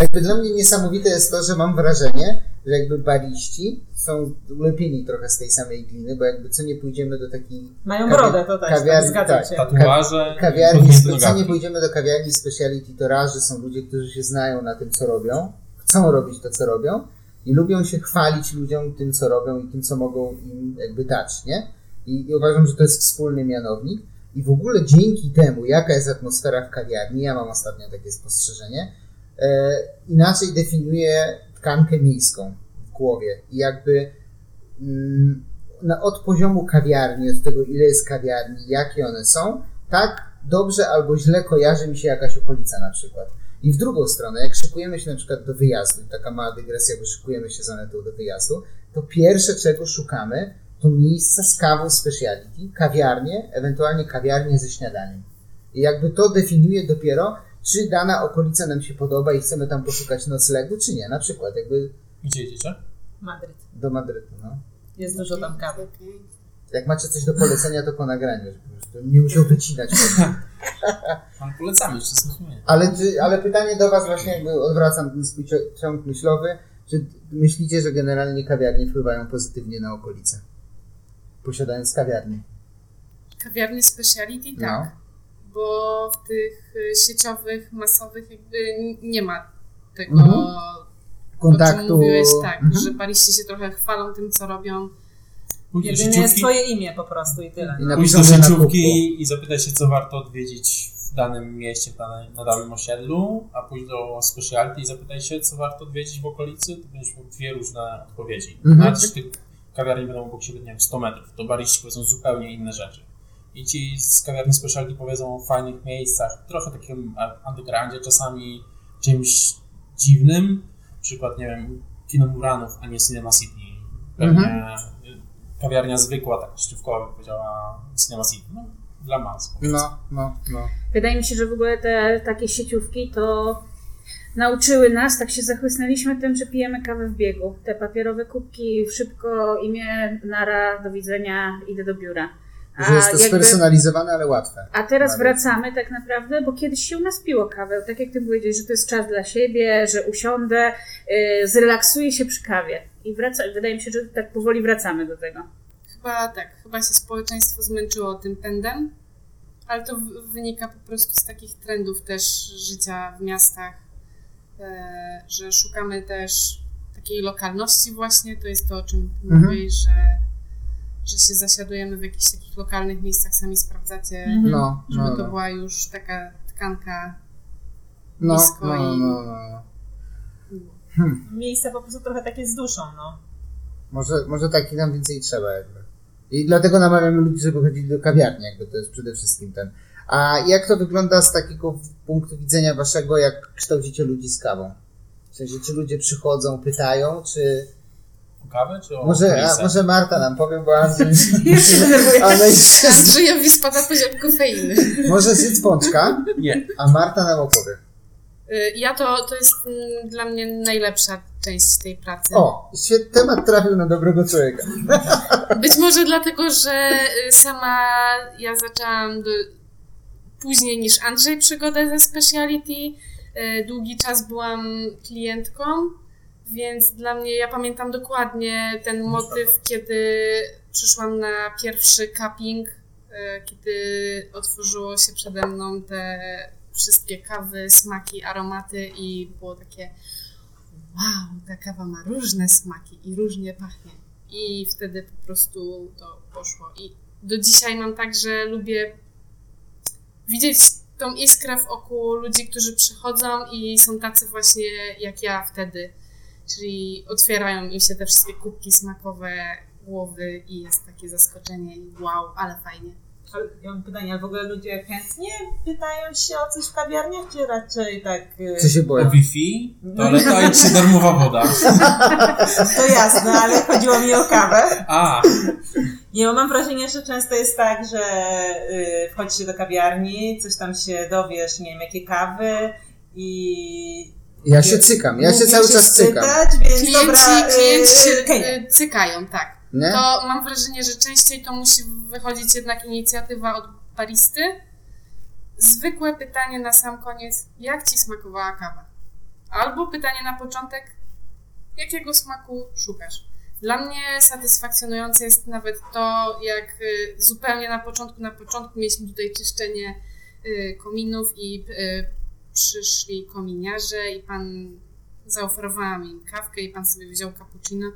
Jakby dla mnie niesamowite jest to, że mam wrażenie, że jakby bariści są ulepieni trochę z tej samej gliny, bo jakby co nie pójdziemy do takiej Mają Kawi- brodę, to też, kawiarni, tak, zgadzam tak. się. Tatuaże, kawiarni, co nie pójdziemy do kawiarni speciality, to rarzy są ludzie, którzy się znają na tym, co robią, chcą robić to, co robią i lubią się chwalić ludziom tym, co robią i tym, co mogą im jakby dać, nie? I, i uważam, że to jest wspólny mianownik i w ogóle dzięki temu, jaka jest atmosfera w kawiarni, ja mam ostatnio takie spostrzeżenie, inaczej definiuje tkankę miejską w głowie i jakby mm, od poziomu kawiarni, od tego ile jest kawiarni, jakie one są, tak dobrze albo źle kojarzy mi się jakaś okolica na przykład. I w drugą stronę, jak szykujemy się na przykład do wyjazdu, taka mała dygresja, bo szykujemy się z Anetą do wyjazdu, to pierwsze czego szukamy, to miejsca z kawą speciality, kawiarnie, ewentualnie kawiarnie ze śniadaniem. I jakby to definiuje dopiero, czy dana okolica nam się podoba i chcemy tam poszukać noclegu, czy nie. Na przykład jakby Gdzie jedziecie? Madryt. do Madrytu, no. Jest dużo tam kawy. Jak macie coś do polecenia, to po nagraniu, żeby po prostu nie musiał wycinać. <laughs> Ale polecamy, czy stosujemy. Ale, czy, ale pytanie do Was właśnie, jakby odwracam ten swój ciąg myślowy. Czy myślicie, że generalnie kawiarnie wpływają pozytywnie na okolice? Posiadając kawiarnię. Kawiarnie speciality, tak. Bo w tych y, sieciowych, masowych jakby nie ma tego, Mhm. o Kontaktu. czym mówiłeś, tak, Mhm. że bariści się trochę chwalą tym, co robią. Jedynie jest twoje imię po prostu i tyle. I pójdź do sieciówki i zapytaj się, co warto odwiedzić w danym mieście, na danym osiedlu, a pójdź do specialty i zapytaj się, co warto odwiedzić w okolicy, to będziesz miał dwie różne odpowiedzi. Mhm. Nawet jeśli tych kawiarni będą obok siebie, nie wiem, 100 metrów, to bariści powiedzą zupełnie inne rzeczy. I ci z kawiarni specialty powiedzą o fajnych miejscach, trochę takim undergroundzie, czasami czymś dziwnym, przykład, nie wiem, Kino Muranów, a nie Cinema City. Pewnie Mhm. kawiarnia zwykła, tak szczyfkowa by powiedziała Cinema City. No, dla mas. No, no, no. Wydaje mi się, że w ogóle te takie sieciówki to nauczyły nas, tak się zachłysnęliśmy tym, że pijemy kawę w biegu. Te papierowe kubki, szybko imię, nara, do widzenia, idę do biura. Że jest to jakby- spersonalizowane, ale łatwe. A teraz Bardzo. wracamy tak naprawdę, bo kiedyś się u nas piło kawę. Tak jak ty powiedziałeś, że to jest czas dla siebie, że usiądę, yy, zrelaksuję się przy kawie. I wraca, wydaje mi się, że tak powoli wracamy do tego. Chyba tak, chyba się społeczeństwo zmęczyło tym pędem, ale to wynika po prostu z takich trendów też życia w miastach, e, że szukamy też takiej lokalności właśnie, to jest to, o czym Mhm. mówisz, że, że się zasiadujemy w jakichś takich lokalnych miejscach, sami sprawdzacie, Mhm. No, żeby no, to no. była już taka tkanka. No, blisko no, i- no, no. Miejsce po prostu trochę takie z duszą, no. Może, może takich nam więcej trzeba jakby. I dlatego namawiamy ludzi, żeby chodzili do kawiarni, jakby to jest przede wszystkim ten. A jak to wygląda z takiego punktu widzenia waszego, jak kształcicie ludzi z kawą? W sensie, czy ludzie przychodzą, pytają, czy... Kawę czy o Może, a, może Marta nam powie, bo Andrzej... Jest... <laughs> Andrzejowi spada poziom kofeiny. Może zjedz pączka, Nie. a Marta nam opowie. Y, Ja to, to jest mm, dla mnie najlepsza część tej pracy. O, temat trafił na dobrego człowieka. Być może dlatego, że y, sama ja zaczęłam do, później niż Andrzej przygodę ze speciality. Y, Długi czas byłam klientką, więc dla mnie, ja pamiętam dokładnie ten motyw, kiedy przyszłam na pierwszy cupping, y, kiedy otworzyło się przede mną te wszystkie kawy, smaki, aromaty i było takie wow, ta kawa ma różne smaki i różnie pachnie. I wtedy po prostu to poszło. I do dzisiaj mam tak, że lubię widzieć tą iskrę w oku ludzi, którzy przychodzą i są tacy właśnie jak ja wtedy. Czyli otwierają im się te wszystkie kubki smakowe głowy i jest takie zaskoczenie i wow, ale fajnie. Ale ja mam pytanie, ale w ogóle ludzie chętnie pytają się o coś w kawiarniach, czy raczej tak... y, Czy się O boją? Wi-Fi, toaleta i czy darmowa woda. <laughs> To jasne, ale chodziło mi o kawę. A, Nie, bo mam wrażenie, że często jest tak, że y, wchodzi się do kawiarni, coś tam się dowiesz, nie wiem, jakie kawy i... Ja się cykam, ja się cały czas cykam. więc Klienci, dobra, y, klienci się Kenia. y, cykają, tak. Nie? To mam wrażenie, że częściej to musi wychodzić jednak inicjatywa od baristy. Zwykłe pytanie na sam koniec, jak ci smakowała kawa? Albo pytanie na początek, jakiego smaku szukasz? Dla mnie satysfakcjonujące jest nawet to, jak y, zupełnie na początku, na początku mieliśmy tutaj czyszczenie y, kominów i y, przyszli kominiarze i pan zaoferowała mi kawkę i pan sobie wziął cappuccino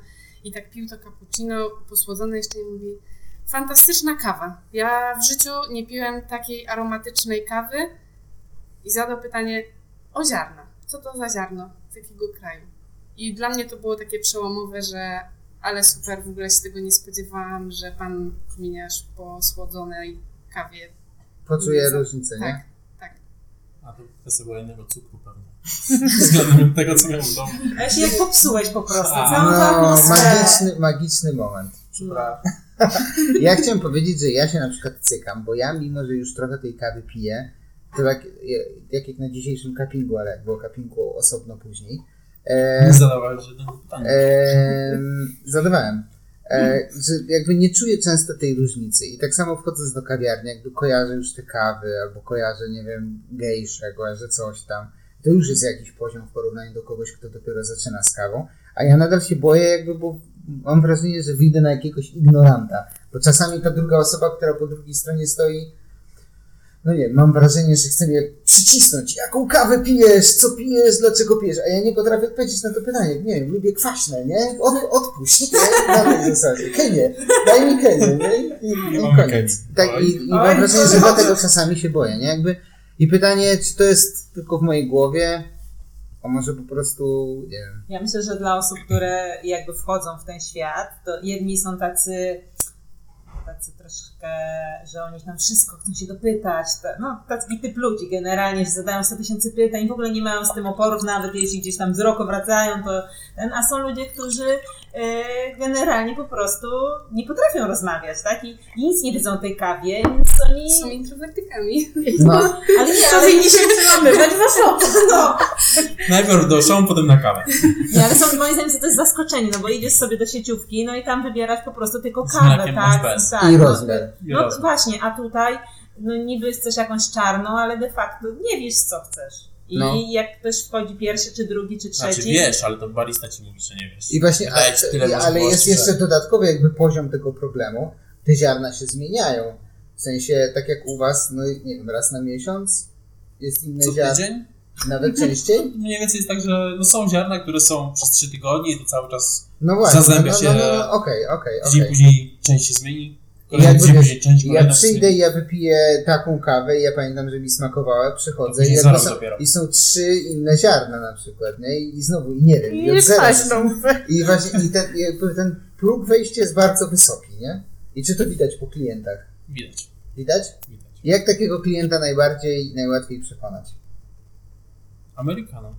i tak pił to cappuccino posłodzone jeszcze i mówi fantastyczna kawa. Ja w życiu nie piłem takiej aromatycznej kawy i zadał pytanie o ziarna. Co to za ziarno? Z jakiego kraju? I dla mnie to było takie przełomowe, że ale super, w ogóle się tego nie spodziewałam, że pan kominiarz po słodzonej kawie za- różnicę, nie? tak. A to kwestia była innego cukru pewnie. <laughs> Względem tego, co miałem w domu. A ja się jak popsułeś po prostu, A. całą No, magiczny, magiczny moment. Przepraszam. <laughs> Ja chciałem powiedzieć, że ja się na przykład cykam, bo ja mimo, że już trochę tej kawy piję, to tak jak, jak na dzisiejszym cuppingu, ale jak było cuppingu osobno później, e, Nie zadawałem żadnego pytania. e, zadawałem, e, że jakby nie czuję często tej różnicy. I tak samo wchodząc do kawiarni, jakby kojarzę już te kawy, albo kojarzę, nie wiem, gejsze, kojarzę coś tam, to już jest jakiś poziom w porównaniu do kogoś, kto dopiero zaczyna z kawą, a ja nadal się boję jakby, bo mam wrażenie, że wyjdę na jakiegoś ignoranta, bo czasami ta druga osoba, która po drugiej stronie stoi, no nie, mam wrażenie, że chce mnie przycisnąć. Jaką kawę pijesz? Co pijesz? Dlaczego pijesz? A ja nie potrafię odpowiedzieć na to pytanie. Nie wiem, lubię kwaśne, nie? Od, odpuść, nie? Na tej zasadzie. Kenię. Daj mi Kenię, nie? I, i koniec. Tak, i, i mam wrażenie, że oj. dlatego czasami się boję, nie? Jakby, I pytanie, czy to jest tylko w mojej głowie, a może po prostu, nie wiem. Ja myślę, że dla osób, które jakby wchodzą w ten świat, to jedni są tacy, tacy troszkę, że oni tam wszystko chcą się dopytać. Ta- No, taki typ ludzi generalnie, że zadają 100 tysięcy pytań i w ogóle nie mają z tym oporów, nawet jeśli gdzieś tam wzrok obracają, to ten, a są ludzie, którzy e, generalnie po prostu nie potrafią rozmawiać, tak? I, i nic nie wiedzą o tej kawie, więc oni... Są introwertykami. No, <laughs> Ale nie, To ale winni się przełamywać w osobę. <laughs> no, Najpierw do show, potem na kawę. Nie, ale są moim zdaniem to jest zaskoczenie, no bo idziesz sobie do sieciówki, no i tam wybierasz po prostu tylko Z kawę, tak? Tak i no, rozmiar. No raz. właśnie, a tutaj no niby chcesz jakąś czarną, ale de facto nie wiesz co chcesz. I No. jak ktoś wchodzi pierwszy, czy drugi, czy trzeci. Znaczy wiesz, ale to barista ci mówi, że nie wiesz. I właśnie, a, i- ale jest że- jeszcze dodatkowy jakby poziom tego problemu. Te ziarna się zmieniają. W sensie, tak jak u was, no nie wiem, raz na miesiąc jest inne Co ziarno. tydzień? Nawet częściej? <laughs> Mniej więcej jest tak, że no są ziarna, które są przez 3 tygodnie i to cały czas No właśnie. Zazębia no, się- no, no, no, okej, okej. później część się zmieni, Tydzień wiesz, część ja przyjdę ja wypiję taką kawę i ja pamiętam, że mi smakowała, przychodzę i, są, i są trzy inne ziarna na przykład, nie? I, i znowu, i nie wiem, i, I od zera. I właśnie i ten, jakby ten próg wejścia jest bardzo wysoki, nie? I czy to widać po klientach? Widać, Widać? widać. Jak takiego klienta najbardziej, najłatwiej przekonać? Americano.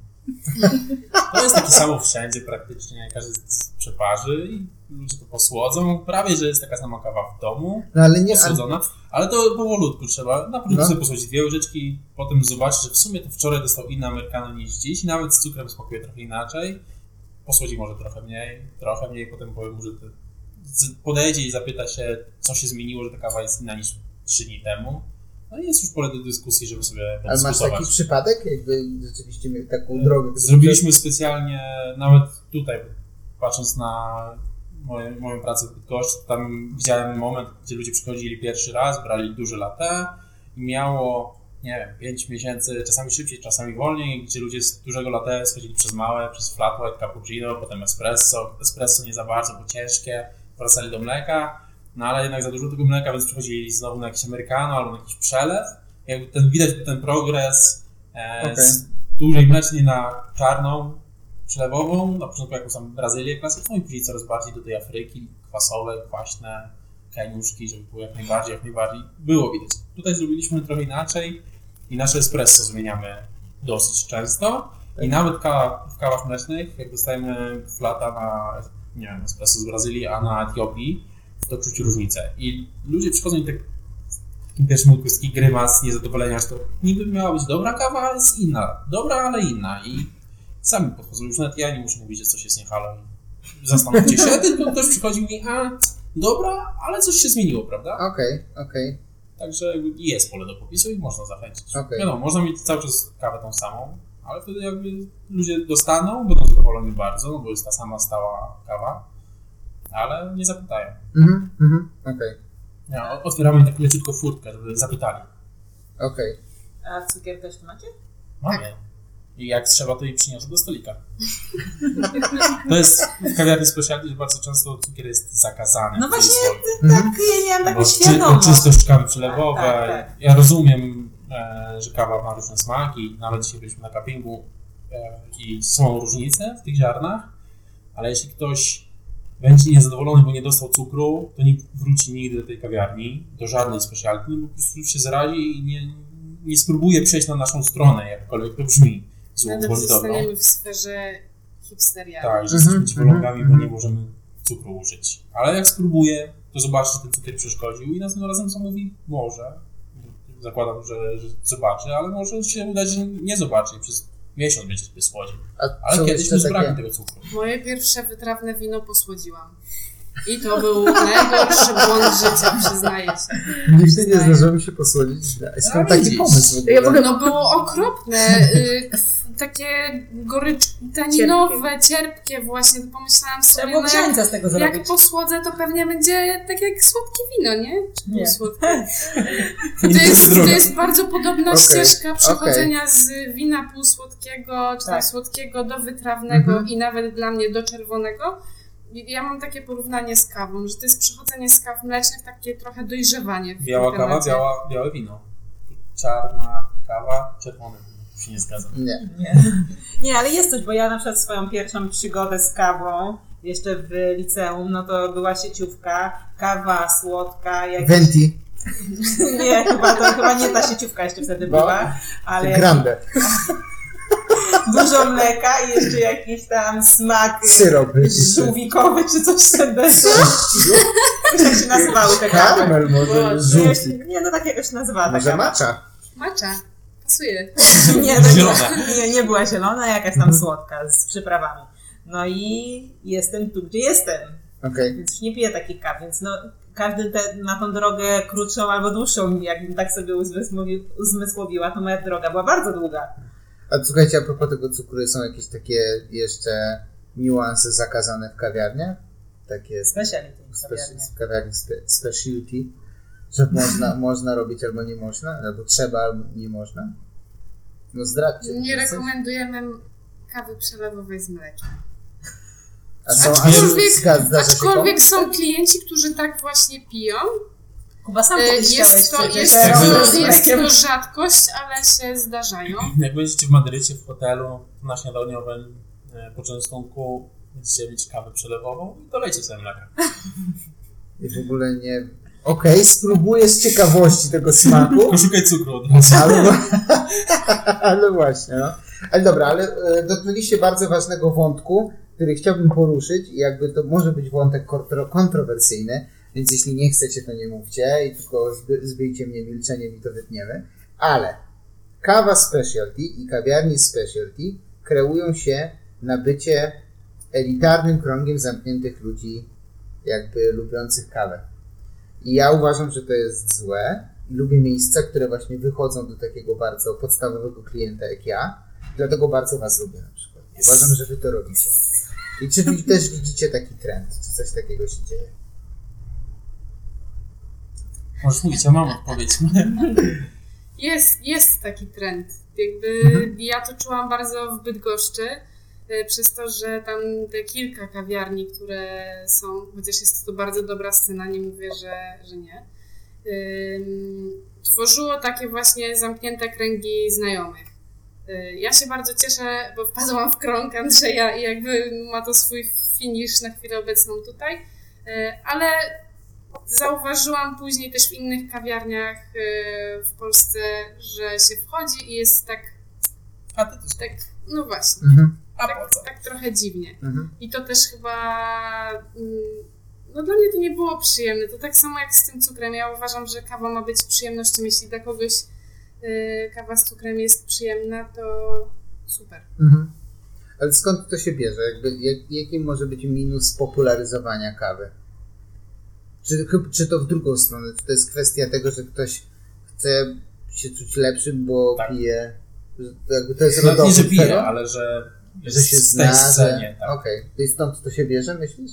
To jest takie samo wszędzie praktycznie, każdy z przeparzy i ludzie to posłodzą. Prawie, że jest taka sama kawa w domu, No ale nie, ale, posłodzona, ale to powolutku trzeba. Na początku No. sobie posłodzić dwie łyżeczki, potem zobaczyć, że w sumie to wczoraj dostał inny Americano niż dziś i nawet z cukrem smakuje trochę inaczej. Posłodzi może trochę mniej, trochę mniej, potem powie mu, że podejdzie i zapyta się, co się zmieniło, że ta kawa jest inna niż trzy dni temu. No i jest już pole do dyskusji, żeby sobie ale masz taki przypadek? Jakby rzeczywiście miał taką drogę. gdzie- Zrobiliśmy specjalnie, nawet tutaj, patrząc na moje, moją pracę w Bydgoszczy, tam widziałem moment, gdzie ludzie przychodzili pierwszy raz, brali duże latte i miało, nie wiem, 5 miesięcy, czasami szybciej, czasami wolniej, gdzie ludzie z dużego latte schodzili przez małe, przez flat white, cappuccino, potem espresso, espresso nie za bardzo, bo ciężkie, wracali do mleka, no ale jednak za dużo tego mleka, więc przechodzili znowu na jakiś americano albo na jakiś przelew. Jakby ten, widać ten progres e, Okej. z dużej mlecznej na czarną, przelewową, na początku jakąś tam Brazylię klasyczną i później coraz bardziej do tej Afryki, kwasowe, kwaśne, kaniuszki, żeby było jak najbardziej, jak najbardziej. Było widać. Tutaj zrobiliśmy trochę inaczej i nasze espresso zmieniamy dosyć często i nawet kawa, w kawach mlecznych, jak dostajemy flata na, nie wiem, espresso z Brazylii, a na Etiopii, to czuć różnicę. I ludzie przychodzą i tak w takim pierwszym okresie taki grymas niezadowolenia, że to niby miała być dobra kawa, ale jest inna. Dobra, ale inna. I sami podchodzą. Już nawet ja nie muszę mówić, że coś jest nie halo. Zastanówcie się, <laughs> tylko ktoś przychodzi i mówi, a dobra, ale coś się zmieniło, prawda? Okej, okej. Także jakby jest pole do popisu i można zachęcić. Okej. Wiadomo, można mieć cały czas kawę tą samą, Ale wtedy jakby ludzie dostaną, będą zadowoleni bardzo, no bo jest ta sama stała kawa, ale nie zapytają. Mhm, mhm, okej, Ja, otwieramy tak leciutko furtkę, żeby zapytali. okej. A cukier też tu macie? Mamy. I jak trzeba, to jej przyniosę do stolika. To jest w kawiarni specialty, że bardzo często cukier jest zakazany. No w właśnie. Tak, ja nie mam Bo taką czy, świadomość. czystość kawy przelewowej. Tak, tak, Ja rozumiem, e, że kawa ma różne smaki. Nawet dzisiaj byliśmy na cuppingu e, i są różnice w tych ziarnach, ale jeśli ktoś będzie niezadowolony, bo nie dostał cukru, to nie wróci nigdy do tej kawiarni, do żadnej specialty, no bo po prostu się zarazi i nie, nie spróbuje przejść na naszą stronę, jakkolwiek to brzmi. Złą bądź dobrą. zostaniemy w sferze hipsteria. Tak, że Mhm, jesteśmy dziwologami, bo mhm, nie możemy cukru użyć. Ale jak spróbuję, to zobaczy, że ten cukier przeszkodził i następnym razem zamówi może. Zakładam, że, że zobaczy, ale może się udać, że nie zobaczy i przez miesiąc będzie sobie słodził. Ale kiedyś zbraknie takie? tego cukru. Moje pierwsze wytrawne wino posłodziłam. I to był najgorszy błąd życia, przyznaję się. Nigdy nie zdarzyło mi się posłodzić. Skąd A, taki widzisz. pomysł w ogóle? Ja No było okropne. y, takie gorycz, taninowe, cierpkie właśnie. Pomyślałam sobie, no jak, z tego jak posłodzę, to pewnie będzie tak jak słodkie wino, nie? Czy Nie. półsłodkie? <laughs> Nie To jest, to jest bardzo podobna Okej, ścieżka przechodzenia z wina półsłodkiego, czy tam Tak. słodkiego do wytrawnego Mhm. i nawet dla mnie do czerwonego. Ja mam takie porównanie z kawą, że to jest przechodzenie z kaw mlecznych, takie trochę dojrzewanie w Biała kawa, biała, białe wino. Czarna kawa, czerwone wino. Się nie zgadzam. Nie. Nie. nie, ale jest coś, bo ja na przykład swoją pierwszą przygodę z kawą jeszcze w liceum, no to była sieciówka, kawa słodka, jak... Venti, Nie, chyba to chyba nie ta sieciówka jeszcze wtedy No. była, ale jak grande, <laughs> dużo mleka i jeszcze jakiś tam smak syrop. żółwikowy czy coś ten Jak się nazywały te kawy? Karmel może, Nie, żółty. nie, no tak jakoś nazywała Może macza. Macza. Pasuje. <laughs> Nie, to Zielona. nie, nie, nie była zielona, jakaś tam słodka z przyprawami. No i jestem tu, gdzie jestem, Okej. więc już nie piję takich kaw, więc no każdy te, na tą drogę krótszą albo dłuższą, jakbym tak sobie uzmysłowi, uzmysłowiła, to moja droga była bardzo długa. A słuchajcie, a propos tego cukru, są jakieś takie jeszcze niuanse zakazane w kawiarniach? Takie Speciality w kawiarni. w kawiarni spe, specialty, że można, <laughs> można robić albo nie można, albo trzeba, albo nie można? No zdradźcie. Nie coś. rekomendujemy kawy przelewowej z mlekiem. A są, Aczkolwiek- Aczkolwiek są klienci, którzy tak właśnie piją. Kuba sam E, kiedyś chciałeś Jest to, jest, to, jest to rzadkość, ale się zdarzają. <laughs> Jak będziecie w Madrycie w hotelu na śniadaniowym e, poczęstunku, będziecie mieć kawę przelewową i dolejcie sobie mleka. I w ogóle nie... Okej, spróbuję z ciekawości tego smaku, <laughs> Tylko szukaj cukru od razu. ale, <laughs> ale właśnie, no. Ale dobra, ale e, dotknęliście bardzo ważnego wątku, który chciałbym poruszyć i jakby to może być wątek kontro, kontrowersyjny, więc jeśli nie chcecie, to nie mówcie i tylko zby, zbyjcie mnie milczeniem i to wytniemy. Ale kawa specialty i kawiarnie specialty kreują się na bycie elitarnym krągiem zamkniętych ludzi, jakby lubiących kawę. I ja uważam, że to jest złe. Lubię miejsca, które właśnie wychodzą do takiego bardzo podstawowego klienta jak ja. Dlatego bardzo Was lubię na przykład. Uważam, że Wy to robicie. I czy Wy też widzicie taki trend? Czy coś takiego się dzieje? Możesz mówić, ja mam odpowiedź. <laughs> Jest, jest taki trend. Jakby Mhm. ja to czułam bardzo w Bydgoszczy, e, przez to, że tam te kilka kawiarni, które są, chociaż jest to bardzo dobra scena, nie mówię, że, że nie, tworzyło takie właśnie zamknięte kręgi znajomych. Y, Ja się bardzo cieszę, bo wpadłam w krąg Andrzeja i jakby ma to swój finisz na chwilę obecną tutaj, Y, ale zauważyłam później też w innych kawiarniach y, w Polsce, że się wchodzi i jest tak, A ty to tak no właśnie, Mhm. A tak, tak trochę dziwnie. Mhm. I to też chyba. mm, No dla mnie to nie było przyjemne. To tak samo jak z tym cukrem. Ja uważam, że kawa ma być przyjemnością. Jeśli dla kogoś y, kawa z cukrem jest przyjemna, to super. Mhm. Ale skąd to się bierze? Jakby, jak, jaki może być minus popularyzowania kawy? Czy, czy to w drugą stronę? Czy to jest kwestia tego, że ktoś chce się czuć lepszym, bo Tak. pije Że to jest Nawet nie, że pije, tego? ale że Że się w zna, tej że... scenie. Tak. Okej, to i stąd to się bierze, myślisz?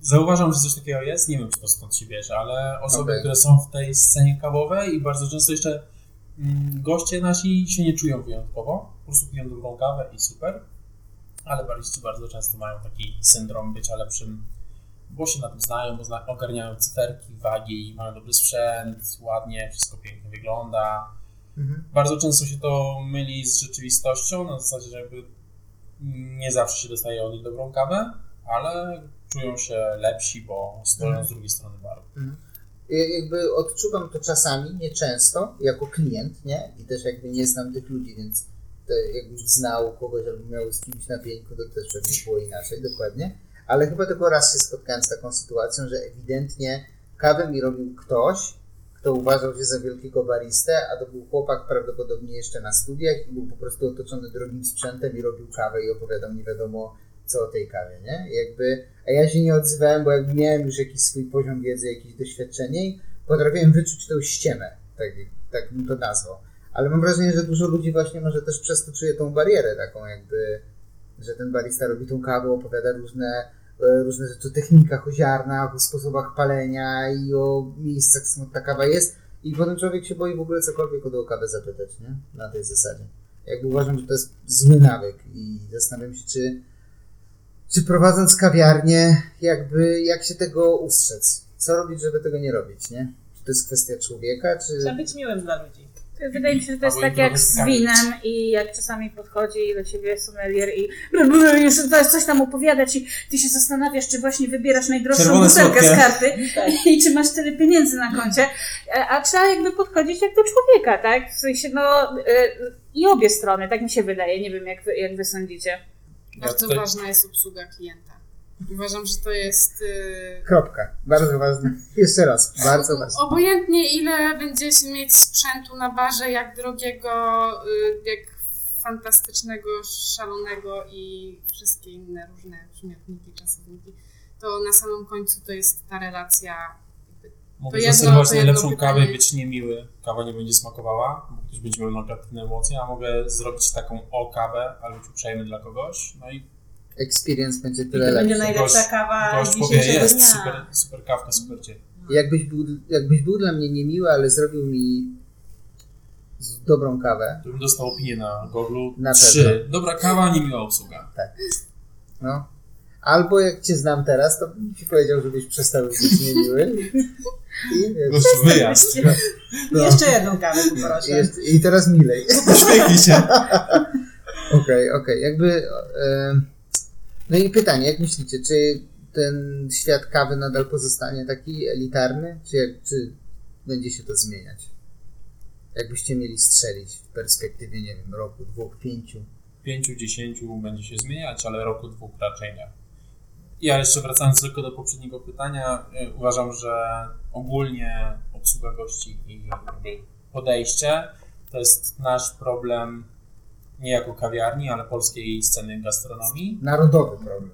Zauważam, że coś takiego jest. Nie wiem, czy to stąd się bierze, ale osoby, Okej. które są w tej scenie kawowej i bardzo często jeszcze mm, goście nasi się nie czują wyjątkowo. Po prostu piją dobrą kawę i super. Ale bariści bardzo często mają taki syndrom bycia lepszym, bo się na tym znają, bo zna, ogarniają cyferki, wagi, mają dobry sprzęt, ładnie, wszystko pięknie wygląda. Mhm. Bardzo często się to myli z rzeczywistością, na zasadzie, że jakby nie zawsze się dostaje od nich dobrą kawę, ale czują się lepsi, bo stoją Mhm. z drugiej strony baru. Ja jakby odczuwam to czasami, nie często, jako klient, nie? I też jakby nie znam tych ludzi, więc jakbym znał kogoś albo miał z kimś na pieńku, to też pewnie było inaczej, dokładnie. Ale chyba tylko raz się spotkałem z taką sytuacją, że ewidentnie kawę mi robił ktoś, kto uważał się za wielkiego baristę, a to był chłopak prawdopodobnie jeszcze na studiach i był po prostu otoczony drogim sprzętem i robił kawę i opowiadał nie wiadomo co o tej kawie, nie? Jakby, a ja się nie odzywałem, bo jakby miałem już jakiś swój poziom wiedzy, jakieś doświadczenie i potrafiłem wyczuć tą ściemę, tak, tak bym to nazwał. Ale mam wrażenie, że dużo ludzi właśnie może też przez tą barierę taką jakby, że ten barista robi tą kawę, opowiada różne, e, różne rzeczy o technikach, o ziarnach, o sposobach palenia i o miejscach, skąd ta kawa jest i potem człowiek się boi w ogóle cokolwiek o tą kawę zapytać, nie? Na tej zasadzie. Jakby uważam, że to jest zły nawyk i zastanawiam się, czy czy prowadząc kawiarnię, jakby jak się tego ustrzec? Co robić, żeby tego nie robić, nie? Czy to jest kwestia człowieka, czy... Trzeba być miłym dla ludzi. Wydaje mi się, że to jest tak jak z winem i jak czasami podchodzi do ciebie sommelier i już to coś tam opowiadać i ty się zastanawiasz, czy właśnie wybierasz najdroższą Czerwone butelkę z karty <laughs> <laughs> i czy masz tyle pieniędzy na koncie, a, a trzeba jakby podchodzić jak do człowieka, tak? W sensie, no y, i obie strony, tak mi się wydaje, nie wiem jak wy, jak wy sądzicie. Bardzo tutaj- ważna jest obsługa klienta. Uważam, że to jest. Yy, Kropka. Bardzo ważne. Jeszcze raz. <laughs> Bardzo ważne. obojętnie, ile będziecie mieć sprzętu na barze, jak drogiego, yy, jak fantastycznego, szalonego i wszystkie inne różne przymiotniki, czasowniki, to na samym końcu to jest ta relacja. Mogę zaserwować najlepszą pytanie. kawę i być niemiły. Kawa nie będzie smakowała, bo ktoś będzie miał negatywne emocje, a mogę zrobić taką o kawę, ale być uprzejmy dla kogoś. No i Experience będzie I to tyle będzie lepszy. najlepsza Gość- kawa gość powie, jest dnia. super, super kawka, super cię. Jakbyś był, jakbyś był dla mnie niemiły, ale zrobił mi z dobrą kawę, To bym dostał opinię na Google. Na Trzy. Dobra kawa, niemiła obsługa. no. Albo jak cię znam teraz, to bym ci powiedział, żebyś przestał być niemiły. I, Gość wyjazd. no. Jeszcze jedną kawę I, poproszę. jest, I teraz milej. Uśmiechnij się. <laughs> Okej, okej. Jakby. E, no i pytanie, jak myślicie, czy ten świat kawy nadal pozostanie taki elitarny, czy, czy będzie się to zmieniać? Jakbyście mieli strzelić w perspektywie, nie wiem, roku, dwóch, pięciu. pięciu, dziesięciu będzie się zmieniać, ale roku, dwóch raczej nie. Ja jeszcze wracając tylko do poprzedniego pytania, y, uważam, że ogólnie obsługa gości i podejście to jest nasz problem nie jako kawiarni, ale polskiej sceny gastronomii. Narodowy problem.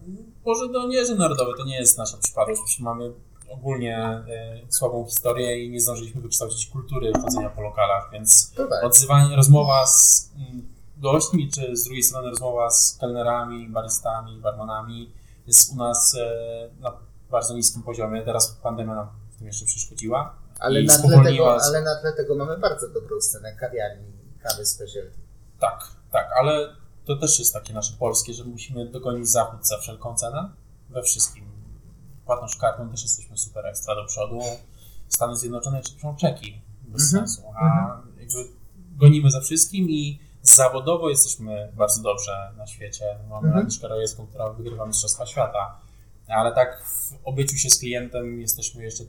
Może to nie, że narodowe, to nie jest nasza przypadłość. Mamy ogólnie y, słabą historię i nie zdążyliśmy wykształcić kultury chodzenia po lokalach, więc tak. odzywanie, rozmowa z mm, gośćmi, czy z drugiej strony rozmowa z kelnerami, baristami, barmanami jest u nas e, na bardzo niskim poziomie. Teraz pandemia nam w tym jeszcze przeszkodziła Ale na, tle tego, ale na tle tego mamy bardzo dobrą scenę kawiarni kawy specialty. Tak, tak, ale to też jest takie nasze polskie, że musimy dogonić zachód za wszelką cenę we wszystkim. Płatność kartą też jesteśmy super ekstra do przodu. Stany Zjednoczone czy Czeki bez Mhm, sensu, a jakby gonimy za wszystkim i zawodowo jesteśmy bardzo dobrze na świecie. Mamy Mhm. Agnieszkę Rojewską, która wygrywa Mistrzostwa Świata, ale tak w obyciu się z klientem jesteśmy jeszcze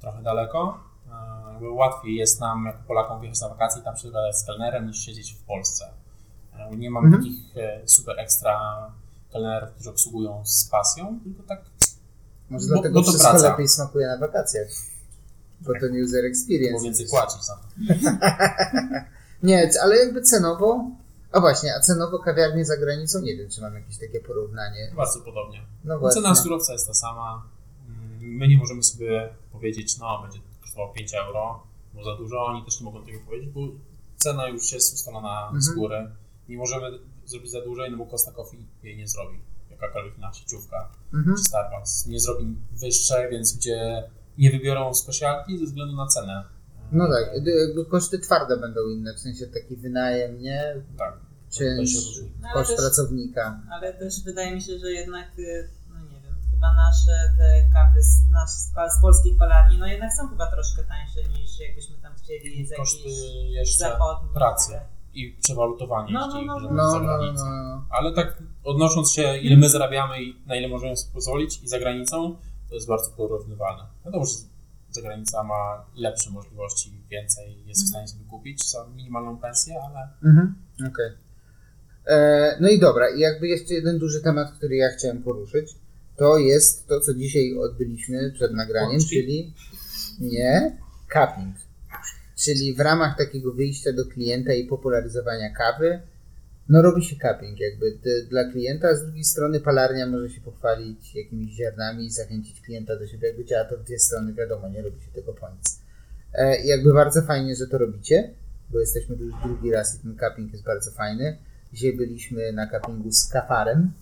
trochę daleko. E, Łatwiej jest nam, jako Polakom, wyjechać na wakacje i tam przegadać z kelnerem, niż siedzieć w Polsce. E, Nie mamy Mhm. takich e, super ekstra kelnerów, którzy obsługują z pasją, tylko tak Może Bo- dlatego bo to wszystko praca. lepiej smakuje na wakacjach. Bo to nie user bo experience. więcej płacić za to. <laughs> Nie, ale jakby cenowo. A właśnie, a cenowo kawiarnie za granicą nie wiem, czy mam jakieś takie porównanie. Bardzo podobnie. No właśnie. Cena surowca jest ta sama. Mm, My nie możemy sobie powiedzieć, no będzie kosztowało 5 euro, bo za dużo. Oni też nie mogą tego powiedzieć, bo cena już jest ustalona Mhm. z góry. Nie możemy zrobić za dużej, no bo Costa Coffee jej nie zrobi. Jakakolwiek inna sieciówka Mhm. czy Starbucks nie zrobi wyższej, więc gdzie nie wybiorą specialty ze względu na cenę. No tak, koszty twarde będą inne, w sensie taki wynajem, nie? Tak. Czynsz. No, koszt też- pracownika. Ale też wydaje mi się, że jednak, y, no nie wiem, chyba nasze te kawy z, nasz, z polskich palarni, no jednak są chyba troszkę tańsze niż jakbyśmy tam chcieli z Koszty jakiejś jeszcze zachodniej. pracy i przewalutowanie, No, jeśli no, no, bierzemy No, za no, no, no. Ale tak odnosząc się, ile my zarabiamy i na ile możemy sobie pozwolić i za granicą, to jest bardzo porównywalne. Wiadomo, że zagranica ma lepsze możliwości, więcej jest w stanie sobie kupić za minimalną pensję, ale Mhm, okej. E, No i dobra, i jakby jeszcze jeden duży temat, który ja chciałem poruszyć, to jest to, co dzisiaj odbyliśmy przed nagraniem, czyli nie, cupping. Czyli w ramach takiego wyjścia do klienta i popularyzowania kawy, no robi się cupping jakby dla klienta, a z drugiej strony palarnia może się pochwalić jakimiś ziarnami i zachęcić klienta do siebie, jakby działa to w dwie strony, wiadomo, nie robi się tego po nic. E, jakby bardzo fajnie, że to robicie, bo jesteśmy tu już drugi raz i ten cupping jest bardzo fajny. Dzisiaj byliśmy na cuppingu z kafarem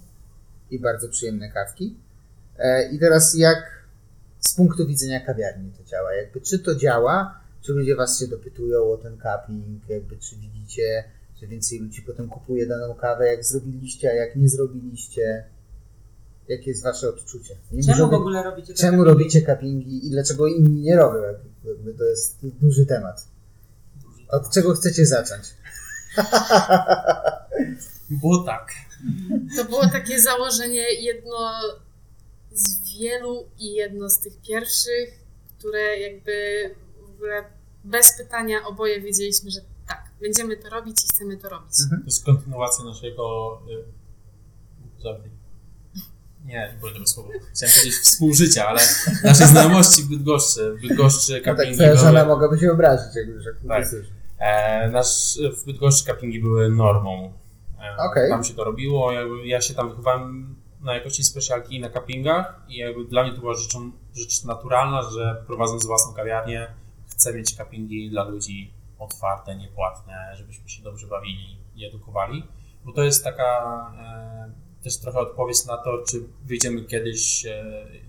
i bardzo przyjemne kawki. E, I teraz jak z punktu widzenia kawiarni to działa? Jakby czy to działa, czy ludzie was się dopytują o ten cupping, jakby czy widzicie, że więcej ludzi potem kupuje daną kawę, jak zrobiliście, a jak nie zrobiliście? Jakie jest wasze odczucie? Nie Czemu możemy- w ogóle robicie Czemu cuppingi? robicie cuppingi i dlaczego inni nie robią? Jakby- to jest duży temat. Od czego chcecie zacząć? <laughs> było tak. To było takie założenie jedno z wielu i jedno z tych pierwszych, które jakby ogóle bez pytania oboje wiedzieliśmy, że tak, będziemy to robić i chcemy to robić. Mhm. To jest kontynuacja naszego. y, Żarty. Nie, nie tego słowa. Chciałem powiedzieć współżycia, ale naszej znajomości w Bydgoszczy. W Bydgoszczy No tak, żona mogłaby się obrazić, jakby że Tak. e, nasz, w Bydgoszczy cuppingi były normą. E, Okej. Tam się to robiło. Jakby ja się tam wychowałem na jakości specialki i na cuppingach i jakby dla mnie to była rzeczą, rzecz naturalna, że prowadząc własną kawiarnię chcę mieć cuppingi dla ludzi otwarte, niepłatne, żebyśmy się dobrze bawili i edukowali, bo to jest taka e, też trochę odpowiedź na to, czy wyjdziemy kiedyś, e,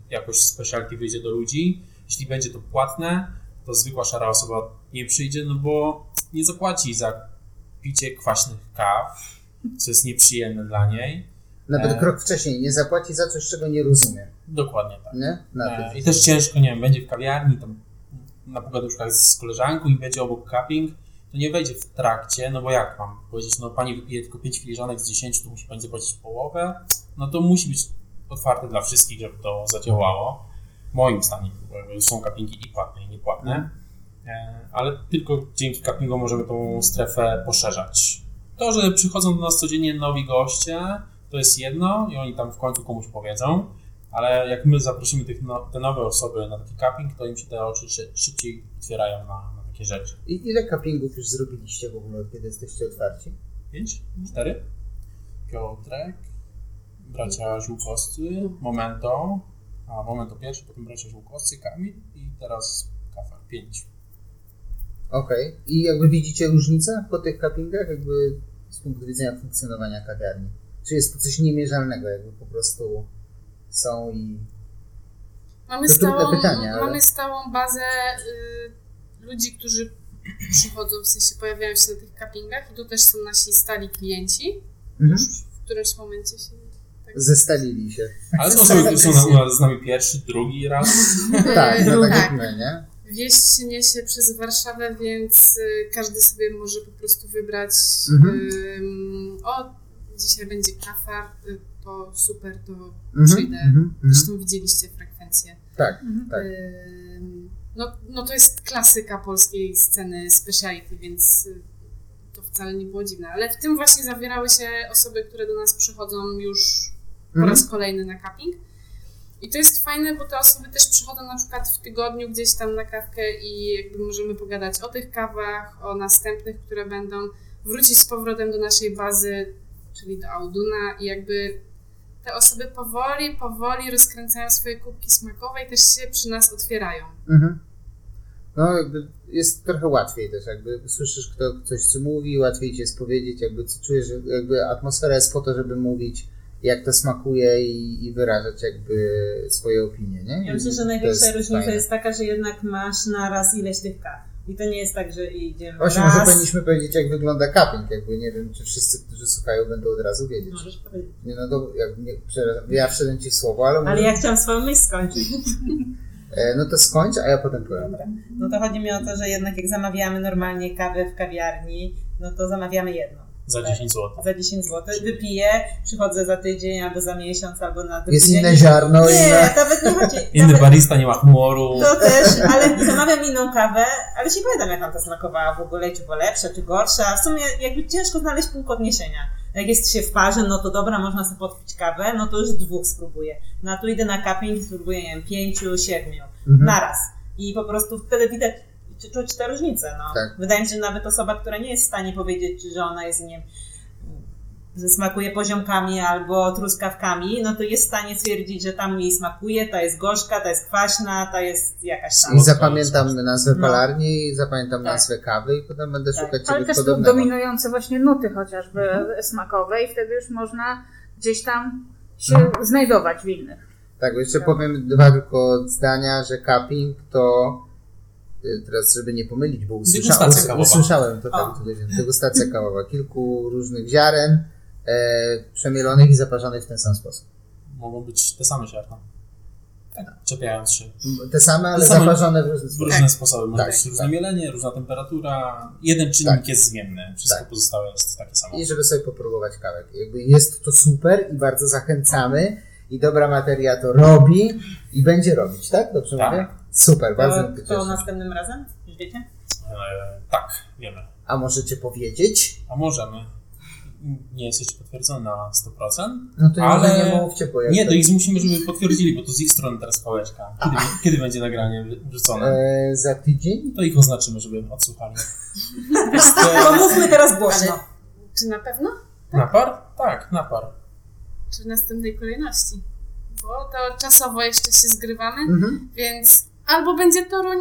jakoś specialty wyjdzie do ludzi. Jeśli będzie to płatne, to zwykła szara osoba nie przyjdzie, no bo nie zapłaci za picie kwaśnych kaw, co jest nieprzyjemne dla niej. Nawet E. krok wcześniej, nie zapłaci za coś, czego nie rozumie. Dokładnie tak. Nie? E. I też ciężko, nie wiem, będzie w kawiarni, tam na pogaduszkach z koleżanką i będzie obok cupping, to nie wejdzie w trakcie, no bo jak mam powiedzieć, no pani wypije tylko 5 filiżanek z 10, to musi pani zapłacić połowę, no to musi być otwarte dla wszystkich, żeby to zadziałało. Moim zdaniem, bo są cuppingi i płatne i niepłatne, E, ale tylko dzięki cuppingom możemy tą strefę poszerzać. To, że przychodzą do nas codziennie nowi goście, to jest jedno i oni tam w końcu komuś powiedzą, ale jak my zaprosimy tych no, te nowe osoby na taki cupping, to im się te oczy szy, szybciej otwierają na, na takie rzeczy. I ile cuppingów już zrobiliście w ogóle, kiedy jesteście otwarci? Pięć? Cztery? Piotrek, bracia Żółkowscy, Momento, a Momento pierwszy, potem bracia Żółkowscy, Kamil i teraz Kafar. Pięć. Okej. I jakby widzicie różnicę po tych cuppingach, jakby z punktu widzenia funkcjonowania kawiarni? Czy jest to coś niemierzalnego, jakby po prostu są i... Mamy To stałą, pytanie, ale- mamy stałą bazę y, ludzi, którzy przychodzą, w sensie pojawiają się na tych cuppingach i tu też są nasi stali klienci. Mhm. W którymś momencie się tak Zestalili się. Ale <laughs> są osoby, które są na, z nami pierwszy, drugi raz. <laughs> Tak, no tak tak. jak my, nie? Wieść się niesie przez Warszawę, więc y, każdy sobie może po prostu wybrać Mhm. ym, o, dzisiaj będzie kafar, to super, to Mhm, przyjdę. mhm, mhm. Zresztą widzieliście frekwencję. Tak, tak. Ym, No, no to jest klasyka polskiej sceny speciality, więc y, to wcale nie było dziwne. Ale w tym właśnie zawierały się osoby, które do nas przychodzą już po Mhm. raz kolejny na cupping. I to jest fajne, bo te osoby też przychodzą na przykład w tygodniu gdzieś tam na kawkę i jakby możemy pogadać o tych kawach, o następnych, które będą, wrócić z powrotem do naszej bazy, czyli do Auduna i jakby te osoby powoli, powoli rozkręcają swoje kubki smakowe i też się przy nas otwierają. Mhm. no jakby jest trochę łatwiej też, jakby słyszysz kto coś co mówi, łatwiej ci jest powiedzieć, jakby co czujesz, że jakby atmosfera jest po to, żeby mówić jak to smakuje i, i wyrażać jakby swoje opinie, nie? Ja myślę, że największa jest różnica fajne. jest taka, że jednak masz na raz ileś tych kaw. I to nie jest tak, że idziemy Właśnie raz. może powinniśmy powiedzieć jak wygląda cupping, jakby nie wiem czy wszyscy, którzy słuchają będą od razu wiedzieć. Możesz powiedzieć. Nie no to jak, nie, ja wszedłem ci w słowo, ale, Ale może, ja chciałam swoją myśl skończyć. e, no to skończ, a ja potem powiem. Dobra. No to chodzi mi o to, że jednak jak zamawiamy normalnie kawę w kawiarni, no to zamawiamy jedną. Za 10 zł. Za 10 zł. Wypiję, przychodzę za tydzień, albo za miesiąc, albo na drugi Jest inne ziarno, Nie, inne... nawet nie chodzi. <laughs> Inny nawet- barista nie ma humoru. To też, ale zamawiam inną kawę, ale się pamiętam, jak nam to smakowała w ogóle, czy była lepsza, czy gorsza. W sumie jakby ciężko znaleźć punkt odniesienia. Jak jest się w parze, no to dobra, można sobie podpić kawę, no to już dwóch spróbuję. No a tu idę na cupping, spróbuję, nie wiem, pięciu, siedmiu. Mhm. Naraz. I po prostu wtedy widać, czy czuć te różnice, no. Tak. Wydaje mi się, że nawet osoba, która nie jest w stanie powiedzieć, że ona jest, nie wiem, że smakuje poziomkami albo truskawkami, no to jest w stanie stwierdzić, że tam jej smakuje, ta jest gorzka, ta jest kwaśna, ta jest jakaś tam. I zapamiętam nazwę No. palarni, i zapamiętam Tak. nazwę kawy i potem będę Tak. szukać Ale czegoś też są podobnego. dominujące właśnie nuty chociażby smakowe i wtedy już można gdzieś tam się Mhm. znajdować w innych. Tak, jeszcze powiem dwa tylko zdania, że cupping to teraz, żeby nie pomylić, bo usłysza, us, usłyszałem to tutaj, degustacja kawowa, kilku różnych ziaren e, przemielonych i zaparzonych w ten sam sposób. Mogą być te same ziarna. Tak, czepiając się. Te same, ale Te same- zaparzone w różny W sposób. różne sposoby. Może Tak, być różne tak. mielenie, różna temperatura. Jeden czynnik Tak. jest zmienny. Wszystko Tak. pozostałe jest takie samo. I żeby sobie popróbować kawek. Jakby jest to super i bardzo zachęcamy i dobra materia to robi i będzie robić, tak? Dobrze Tak. mówię? Super, bardzo To, mnie to następnym razem? Już wiecie? E, tak, wiemy. A możecie powiedzieć? A możemy. Nie jest jeszcze potwierdzone na 100%. No to Ale- nie mówcie, bo Nie, to ich zmusimy, żeby potwierdzili, bo to z ich strony teraz pałeczka. Kiedy, <laughs> kiedy będzie nagranie wrzucone? e, za tydzień? To ich oznaczymy, żeby odsłuchali. <laughs> To mówmy teraz głośno. Ale czy na pewno? Napar? Tak, napar. Czy w następnej kolejności? Bo to czasowo jeszcze się zgrywamy, Mhm. więc albo będzie Toruń,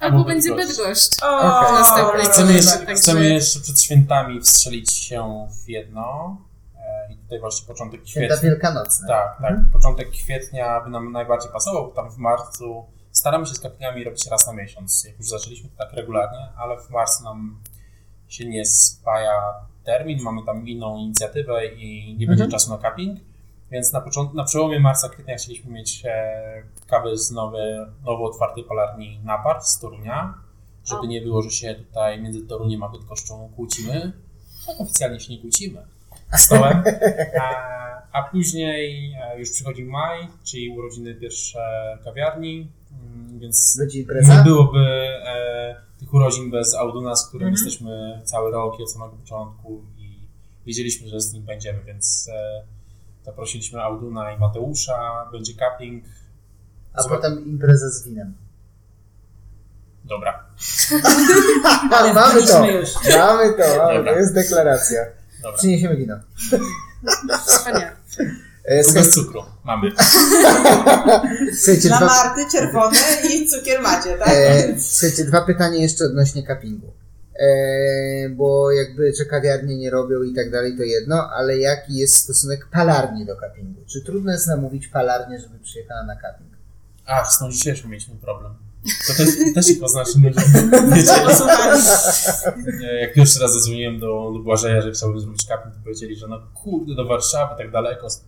albo, Albo będzie Bydgoszcz. Bydgoszcz. O, Okej. Następnej dobra, Chcemy jeszcze, także- chcemy jeszcze przed świętami wstrzelić się w jedno. E, I tutaj właśnie początek Święta kwietnia. Wielkanocne. Tak, tak. Mhm. Początek kwietnia by nam najbardziej pasował, bo tam w marcu staramy się z kapingami robić raz na miesiąc. Jak już zaczęliśmy, to tak regularnie, ale w marcu nam się nie spaja termin, mamy tam inną inicjatywę i nie będzie Mhm. czasu na cupping. Więc na, począt- na przełomie marca, kwietnia chcieliśmy mieć e, kawy z nowy, nowo otwartej palarni Napar z Torunia, żeby nie było, że się tutaj między Toruniem a Bydgoszczą kłócimy. Tak oficjalnie się nie kłócimy. Stołem. A, a później e, już przychodzi maj, czyli urodziny pierwsze kawiarni, mm, więc nie byłoby e, tych urodzin bez Auduna, z którym Mhm. jesteśmy cały rok i od samego początku i wiedzieliśmy, że z nim będziemy, więc e, zaprosiliśmy Auduna i Mateusza, będzie cupping. A Zobacz- potem impreza z winem. Dobra, <laughs> Ale mamy to! Mamy to, mamy, to jest deklaracja. dobra. Przyniesiemy wino. Wspaniale. Bez cukru. Mamy. <laughs> słuchajcie, Dla dwa, Marty czerwony i cukier macie, tak? e, słuchajcie, dwa pytania jeszcze odnośnie cuppingu. E, bo jakby, że kawiarnie nie robią i tak dalej, to jedno, ale jaki jest stosunek palarni do cuppingu? Czy trudno jest namówić palarnię, żeby przyjechała na cupping? A, z tą dzisiejszą mieliśmy problem. To też, też ich oznaczymy, że <laughs> wiecie, Jak pierwszy raz zadzwoniłem do, do Błażeja, że chciałbym zrobić cupping, to powiedzieli, że no kurde, do Warszawy, tak daleko, z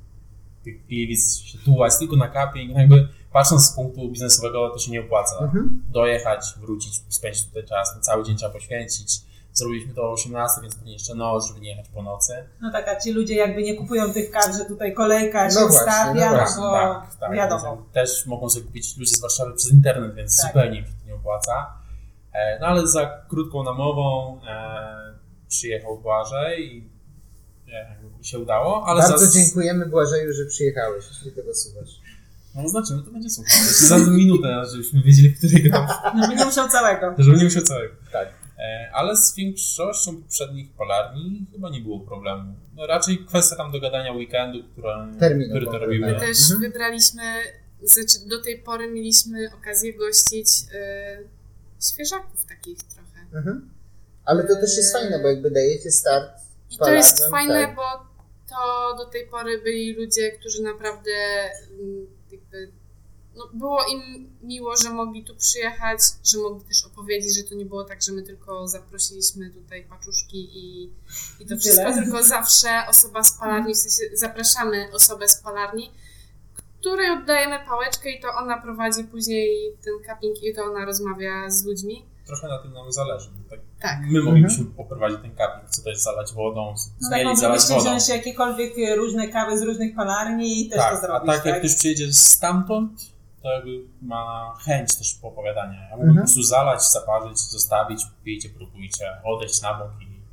tych Gliwic się tułać, tylko na cupping. No jakby patrząc z punktu biznesowego, to się nie opłaca. Mhm. Dojechać, wrócić, spędzić tutaj czas, no, cały dzień trzeba poświęcić. Zrobiliśmy to o 18, więc pewnie jeszcze noc, żeby nie jechać po nocy. No tak, a ci ludzie jakby nie kupują tych kaw, że tutaj kolejka się No właśnie, ustawia, no no właśnie, bo tak, tak. wiadomo. Więc Też mogą sobie kupić ludzie z Warszawy przez internet, więc Tak. zupełnie mi się to nie opłaca. E, No ale za krótką namową e, przyjechał Błażej i e, się udało, ale Bardzo za, dziękujemy Błażeju, że przyjechałeś, jeśli tego słuchasz. No znaczymy, to będzie słuchał. Jeszcze za minutę, żebyśmy wiedzieli, którego tam, No by nie musiał całego. żeby nie musiał całego. Tak. E, Ale z większością poprzednich polarni chyba nie było problemu. No, raczej kwestia tam dogadania weekendu, która, Terminu który to robimy. My też Mhm. wybraliśmy, znaczy do tej pory mieliśmy okazję gościć y, świeżaków takich trochę. Mhm. Ale to też jest fajne, bo jakby dajecie start I to jest fajne, tak. bo to do tej pory byli ludzie, którzy naprawdę mm, jakby, no, było im miło, że mogli tu przyjechać, że mogli też opowiedzieć, że to nie było tak, że my tylko zaprosiliśmy tutaj paczuszki i, i to wszystko, Tyle. tylko zawsze osoba z palarni, w sensie zapraszamy osobę z palarni, której oddajemy pałeczkę i to ona prowadzi później ten cupping i to ona rozmawia z ludźmi. Trochę na tym nam zależy. bo Tak, Tak. My moglibyśmy poprowadzić ten co to jest zalać wodą, No tak, zmielić, zalać wodą. wziąć jakiekolwiek różne kawy z różnych palarni i też to Tak, a zrobić, tak jak ktoś przyjedzie stamtąd, to jakby ma chęć też poopowiadania. Ja mógłbym Mhm. po prostu zalać, zaparzyć, zostawić, pijcie, próbujcie, odejść na bok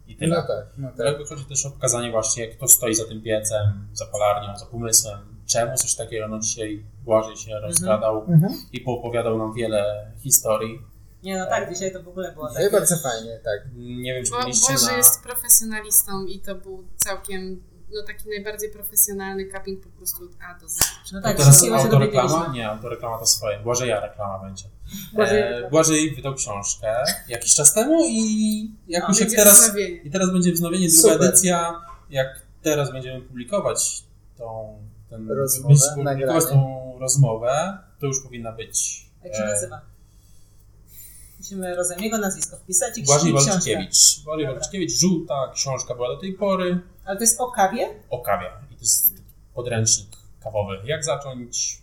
i, i tyle. No tak, no To tak. jakby chodzi też o pokazanie właśnie, kto stoi za tym piecem, za palarnią, za pomysłem, czemu coś takiego. No dzisiaj Błażej się rozgadał Mhm. i poopowiadał nam wiele historii. Nie, no tak, dzisiaj to w ogóle było Dzisiaj tak. bardzo fajnie, tak. Nie wiem, czy Bo Boże na... jest profesjonalistą i to był całkiem, no taki najbardziej profesjonalny cupping po prostu od A do Z. No To tak, teraz wszystkiego się autoreklama? Nie, autoreklama to swoje. Błażeja reklama będzie. Błażej- E, Błażej wydał książkę jakiś czas temu i jakoś jak teraz, wznowienie. i teraz będzie wznowienie, druga Super. edycja. Jak teraz będziemy publikować tą, ten, Rozmowę, publikować tą rozmowę, to już powinna być Jak się e, nazywa? Musimy rozumiem jego nazwisko wpisać i Błażej książkę. Walczkiewicz. Błażej. Walczkiewicz, żółta książka była do tej pory Ale to jest o kawie? o kawie. I to jest taki podręcznik kawowy. Jak zacząć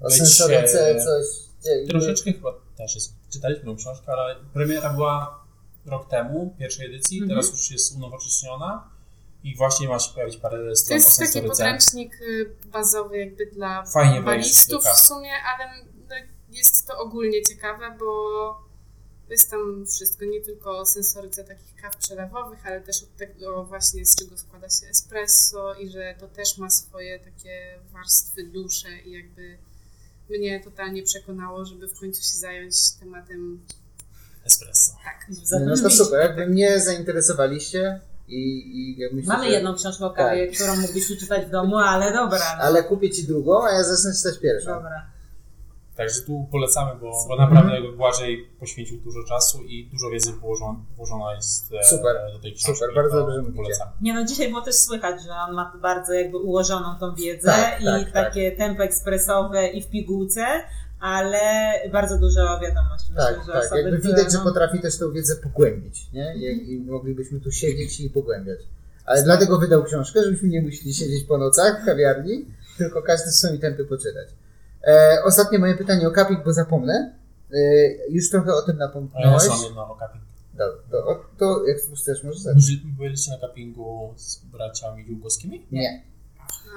O być, e, coś... Troszeczkę chyba też jest. Czytaliśmy tą książkę, ale premiera była rok temu, pierwszej edycji, Mhm. teraz już jest unowocześniona i właśnie ma się pojawić parę To stron o jest taki podręcznik y, bazowy jakby dla Fajnie balistów w sumie, ale no, jest to ogólnie ciekawe, bo jest tam wszystko, nie tylko o sensoryce takich kaw przelewowych, ale też od tego właśnie z czego składa się espresso i że to też ma swoje takie warstwy, dusze i jakby mnie totalnie przekonało, żeby w końcu się zająć tematem Espresso. tak. No to super, jakby mnie zainteresowaliście i, i ja myślę, Mamy że... jedną książkę o kawie, którą mógłbyś przeczytać w domu, ale dobra. No. Ale kupię ci drugą, a ja zacznę czytać pierwszą. Dobra. Także tu polecamy, bo, bo naprawdę jakby Błażej poświęcił dużo czasu i dużo wiedzy włożono, włożono jest e, Super, do tej książki. super, bardzo dobrze polecamy. Nie no, dzisiaj było też słychać, że on ma bardzo jakby ułożoną tą wiedzę Tak, i tak, takie tempo ekspresowe i w pigułce, ale bardzo dużo wiadomości. Myślę, Tak, że tak. Jakby które, widać, że no, potrafi też tą wiedzę pogłębić, nie? I, I moglibyśmy tu siedzieć i pogłębiać. Ale dlatego wydał książkę, żebyśmy nie musieli siedzieć po nocach w kawiarni, tylko każdy z swoimi tempy poczytać. E, ostatnie moje pytanie o kapik, bo zapomnę. E, już trochę o tym A ja mam jedno o cupping. Dobra, to, to jak chcesz, możesz zacząć. Byli- Byliście na cuppingu z braciami Jułkowskimi? Nie.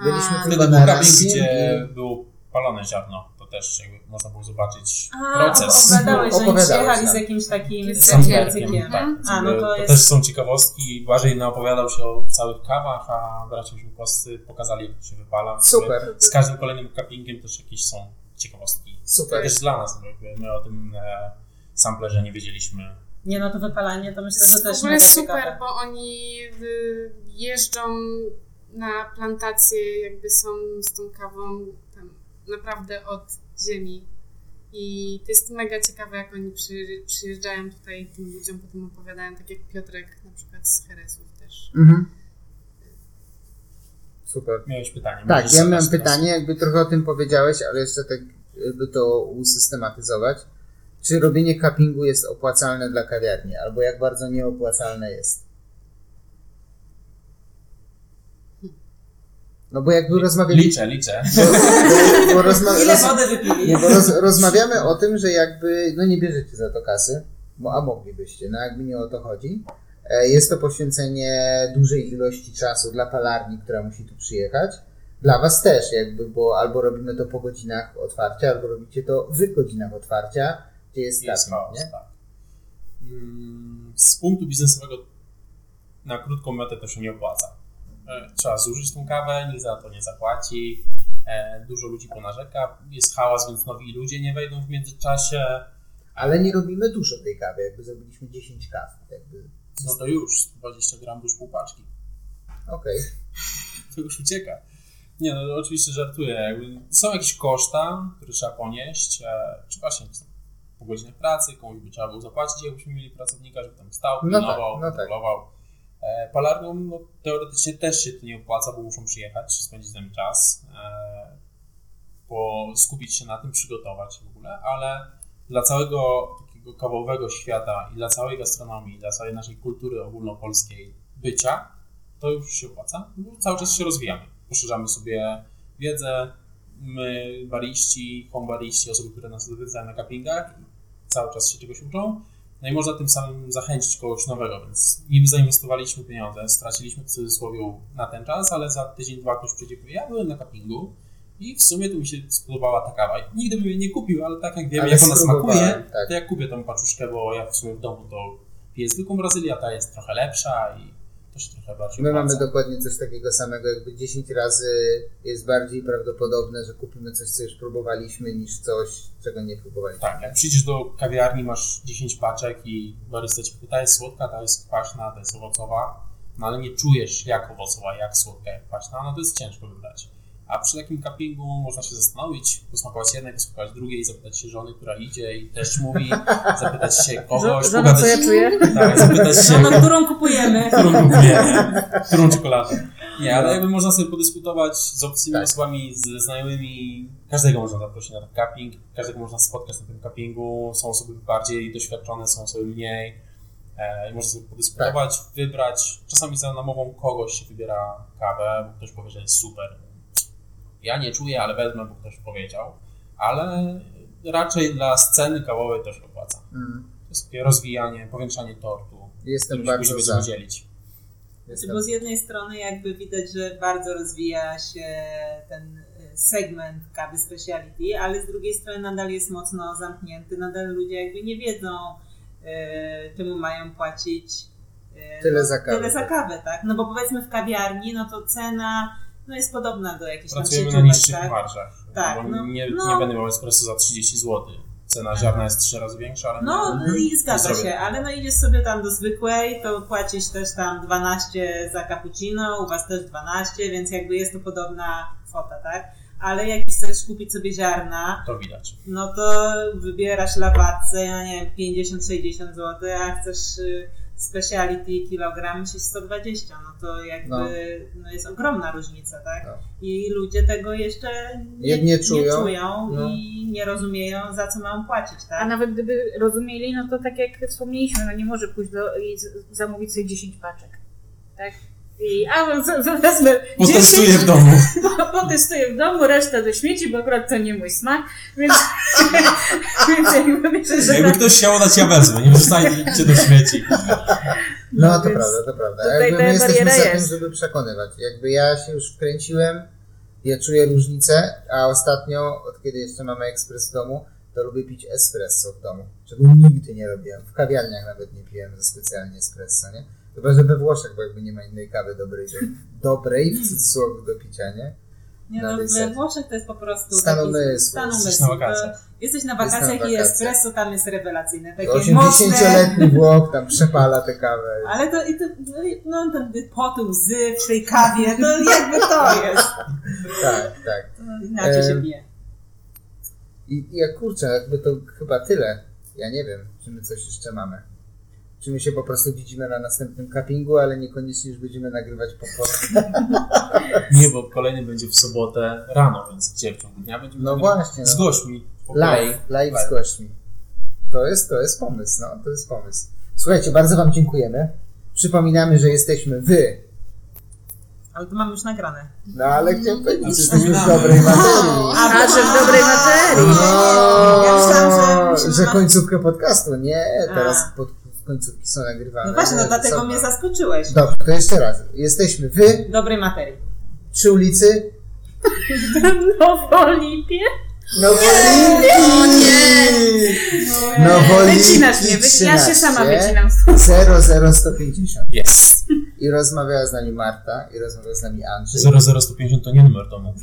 Byliśmy był na Rasim gdzie i- było palone ziarno. To też można było zobaczyć A, proces. opowiadałeś, że oni przyjechali tak. z jakimś takim certyfikatem, Tak, A, no to to jest- też są ciekawostki. Błażej naopowiadał się o całych kawach, a bracia Ziółkowscy pokazali, jak to się wypala. Super, Z każdym kolejnym cuppingiem też jakieś są ciekawostki. super. Też dla nas, bo my o tym e, samplerze nie wiedzieliśmy. Nie no, to wypalanie to myślę, że jest też mega super, ciekawe. bo oni y, jeżdżą na plantacje, jakby są z tą kawą naprawdę od ziemi. I to jest mega ciekawe, jak oni przy, przyjeżdżają tutaj tym ludziom, potem opowiadają, tak jak Piotrek na przykład z Heresów też. Mhm. Super. Miałeś pytanie. Tak, ja miałem pytanie, jakby trochę o tym powiedziałeś, ale jeszcze tak, by to usystematyzować. Czy robienie cuppingu jest opłacalne dla kawiarni, albo jak bardzo nieopłacalne jest? No bo jakby rozmawialiśmy... Liczę, liczę. Bo, bo rozma- Ile wody wypili? nie, bo roz, rozmawiamy o tym, że jakby, no nie bierzecie za to kasy, bo, a moglibyście, no jakby nie o to chodzi. E, Jest to poświęcenie dużej ilości czasu dla palarni, która musi tu przyjechać. Dla Was też, jakby, bo albo robimy to po godzinach otwarcia, albo robicie to w godzinach otwarcia, gdzie jest Jest nie? tak. Mm, Z punktu biznesowego na krótką metę to się nie opłaca. E, Trzeba zużyć tą kawę, nikt za to nie zapłaci. e, Dużo ludzi ponarzeka, jest hałas, więc nowi ludzie nie wejdą w międzyczasie. Ale nie robimy dużo tej kawy, jakby zrobiliśmy 10 kaw, jakby, No to już 20 gram, już pół paczki. okej. <laughs> To już ucieka. Nie, no oczywiście żartuję. Jakby są jakieś koszta, które trzeba ponieść, e, czy właśnie po godzinach pracy, komuś by trzeba było zapłacić, jakbyśmy mieli pracownika, żeby tam stał, No tak, pilnował, no tak. E, Palarniom no, teoretycznie też się to nie opłaca, bo muszą przyjechać, spędzić z nami czas, e, bo skupić się na tym, przygotować w ogóle, ale dla całego takiego kawowego świata i dla całej gastronomii, dla całej naszej kultury ogólnopolskiej bycia, to już się opłaca, bo cały czas się rozwijamy. Poszerzamy sobie wiedzę, my bariści, home bariści, osoby, które nas odwiedzają na cuppingach, cały czas się czegoś uczą. No i można tym samym zachęcić kogoś nowego, więc niby zainwestowaliśmy pieniądze, straciliśmy w cudzysłowie na ten czas, ale za tydzień, dwa ktoś przyjdzie i powie, ja byłem na cuppingu i w sumie tu mi się spodobała ta kawa. Nigdy bym jej nie kupił, ale tak jak wiem, Ale jak ona smakuje, tak. to jak kupię tą paczuszkę, bo ja w sumie w domu to piję zwykłą Brazylię, a ta jest trochę lepsza i się trochę bardziej My mamy dokładnie coś takiego samego, jakby 10 razy jest bardziej prawdopodobne, że kupimy coś, co już próbowaliśmy, niż coś, czego nie próbowaliśmy. Tak, jak przyjdziesz do kawiarni, masz 10 paczek i barysta ci powie, ta jest słodka, ta jest kwaśna, ta jest owocowa, no ale nie czujesz jak owocowa, jak słodka, jak kwaśna, no to jest ciężko wybrać. A przy takim cuppingu można się zastanowić, posmakować jednej, posmakować drugiej, zapytać się żony, która idzie i też mówi, <laughs> zapytać się kogoś, Żona, co ja czuję? tak, zapytać <laughs> się, No, którą kupujemy? <laughs> którą kupujemy, którą czekoladę. Nie, ale jakby można sobie podyskutować z obcymi Tak. osobami, ze znajomymi. Każdego można zaprosić na ten cupping, każdego można spotkać na tym cuppingu. Są osoby bardziej doświadczone, są osoby mniej. E, i można sobie podyskutować, wybrać. Czasami za namową kogoś się wybiera kawę, bo ktoś powie, że jest super. Ja nie czuję, ale wezmę, bo ktoś powiedział. Ale raczej dla sceny kawowej też opłaca. Mm. To jest takie rozwijanie, powiększanie tortu, Jestem bardzo później za. dzielić. Jestem. Bo z jednej strony jakby widać, że bardzo rozwija się ten y, segment kawy speciality, ale z drugiej strony nadal jest mocno zamknięty. Nadal ludzie jakby nie wiedzą, y, czemu mają płacić y, Tyle no, za kawę, Tyle za tak. kawę, tak? No bo powiedzmy w kawiarni, no to cena no jest podobna do jakichś tam Pracujemy na niższych tak? marżach. Tak, bo no, nie, no. nie będę miał espresso za 30 zł. Cena ziarna jest trzy razy większa, ale No nie, i zgadza się, ale no idziesz sobie tam do zwykłej, to płacisz też tam 12 za cappuccino, u was też 12, więc jakby jest to podobna kwota, tak? Ale jak chcesz kupić sobie ziarna, to widać. no to wybierasz lawatce, ja nie wiem, 50-60 zł, a chcesz y, speciality kilogram się 120, no to jakby No. no. jest ogromna różnica, tak? No. I ludzie tego jeszcze nie, Nie czują. czują No. i nie rozumieją, za co mają płacić, tak? A nawet gdyby rozumieli, no to tak jak wspomnieliśmy, no nie może pójść do, i zamówić sobie 10 paczek. Tak? I, a z- z- wezmę Potestuję 10, w domu. <laughs> potestuję w domu, resztę do śmieci, bo akurat to nie mój smak, więc, <laughs> więc jakby myślę, że Jakby tak, ktoś chciał dać, ja wezmę. Nie wrzucajcie do śmieci. No to więc- prawda, to prawda. tutaj Jakby my jesteśmy za tym, jest. żeby przekonywać. Jakby ja się już wkręciłem, ja czuję różnicę, a ostatnio, od kiedy jeszcze mamy ekspres w domu, to lubię pić espresso w domu, czego nigdy nie robiłem. W kawiarniach nawet nie piłem za specjalnie espresso, nie? Chyba, że we Włoszech, bo jakby nie ma innej kawy dobrej, do, dobrej w cudzysłowie do picia, nie? Nie no, we. Włoszech to jest po prostu Stan umysłu. stan Jesteś na wakacjach. To Jesteś na Jest na i espresso tam jest rewelacyjne. Takie mocne. 80-letni Włoch tam przepala tę kawę. Ale to, i to no, ten poty, łzy w tej kawie, to jakby to jest. <laughs> Tak, tak. Inaczej się pije. I, i jak kurczę, jakby to chyba tyle. Ja nie wiem, czy my coś jeszcze mamy. Czy my się po prostu widzimy na następnym cuppingu, ale niekoniecznie już będziemy nagrywać po prostu. <laughs> Nie, bo kolejny będzie w sobotę rano, więc gdzie w ciągu dnia będziemy No właśnie, z no. gośćmi. Kolei. Live, live z gośćmi. To jest, to jest pomysł, no, to jest pomysł. Słuchajcie, bardzo Wam dziękujemy. Przypominamy, że jesteśmy wy. Ale to mam już nagrane. No ale chciałem powiedzieć, że jesteśmy w dobrej materii. A, że w dobrej materii. No, Ja myślałam, że że końcówkę podcastu. Nie, teraz A. pod, końcówki są nagrywane. No właśnie, no Nie, dlatego są- mnie zaskoczyłeś. Dobrze, to jeszcze raz. Jesteśmy wy dobrej materii. przy ulicy <laughs> Nowoolipie? Nowolipki! Nowolipki Wycinasz mnie, wy... ja się sama 13 wycinam. 00150. Jest. I rozmawiała z nami Marta, i rozmawiał z nami Andrzej. 00150 to nie numer domu.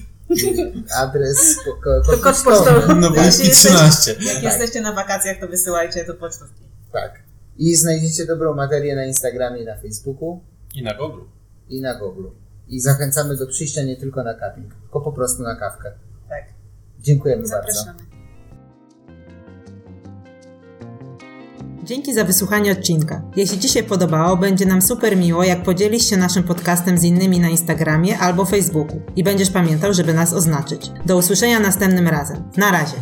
Adres ko- ko- To kod pocztowy. No bo Ja jest się i 13. Jak Tak. jesteście na wakacjach, to wysyłajcie do pocztówki. Tak. I znajdziecie dobrą materię na Instagramie i na Facebooku I na Google. i na Google. I zachęcamy do przyjścia nie tylko na cupping, tylko po prostu na kawkę. Tak. Dziękujemy bardzo. Zapraszamy. Dzięki za wysłuchanie odcinka. Jeśli Ci się podobało, będzie nam super miło, jak podzielisz się naszym podcastem z innymi na Instagramie albo Facebooku i będziesz pamiętał, żeby nas oznaczyć. Do usłyszenia następnym razem. Na razie.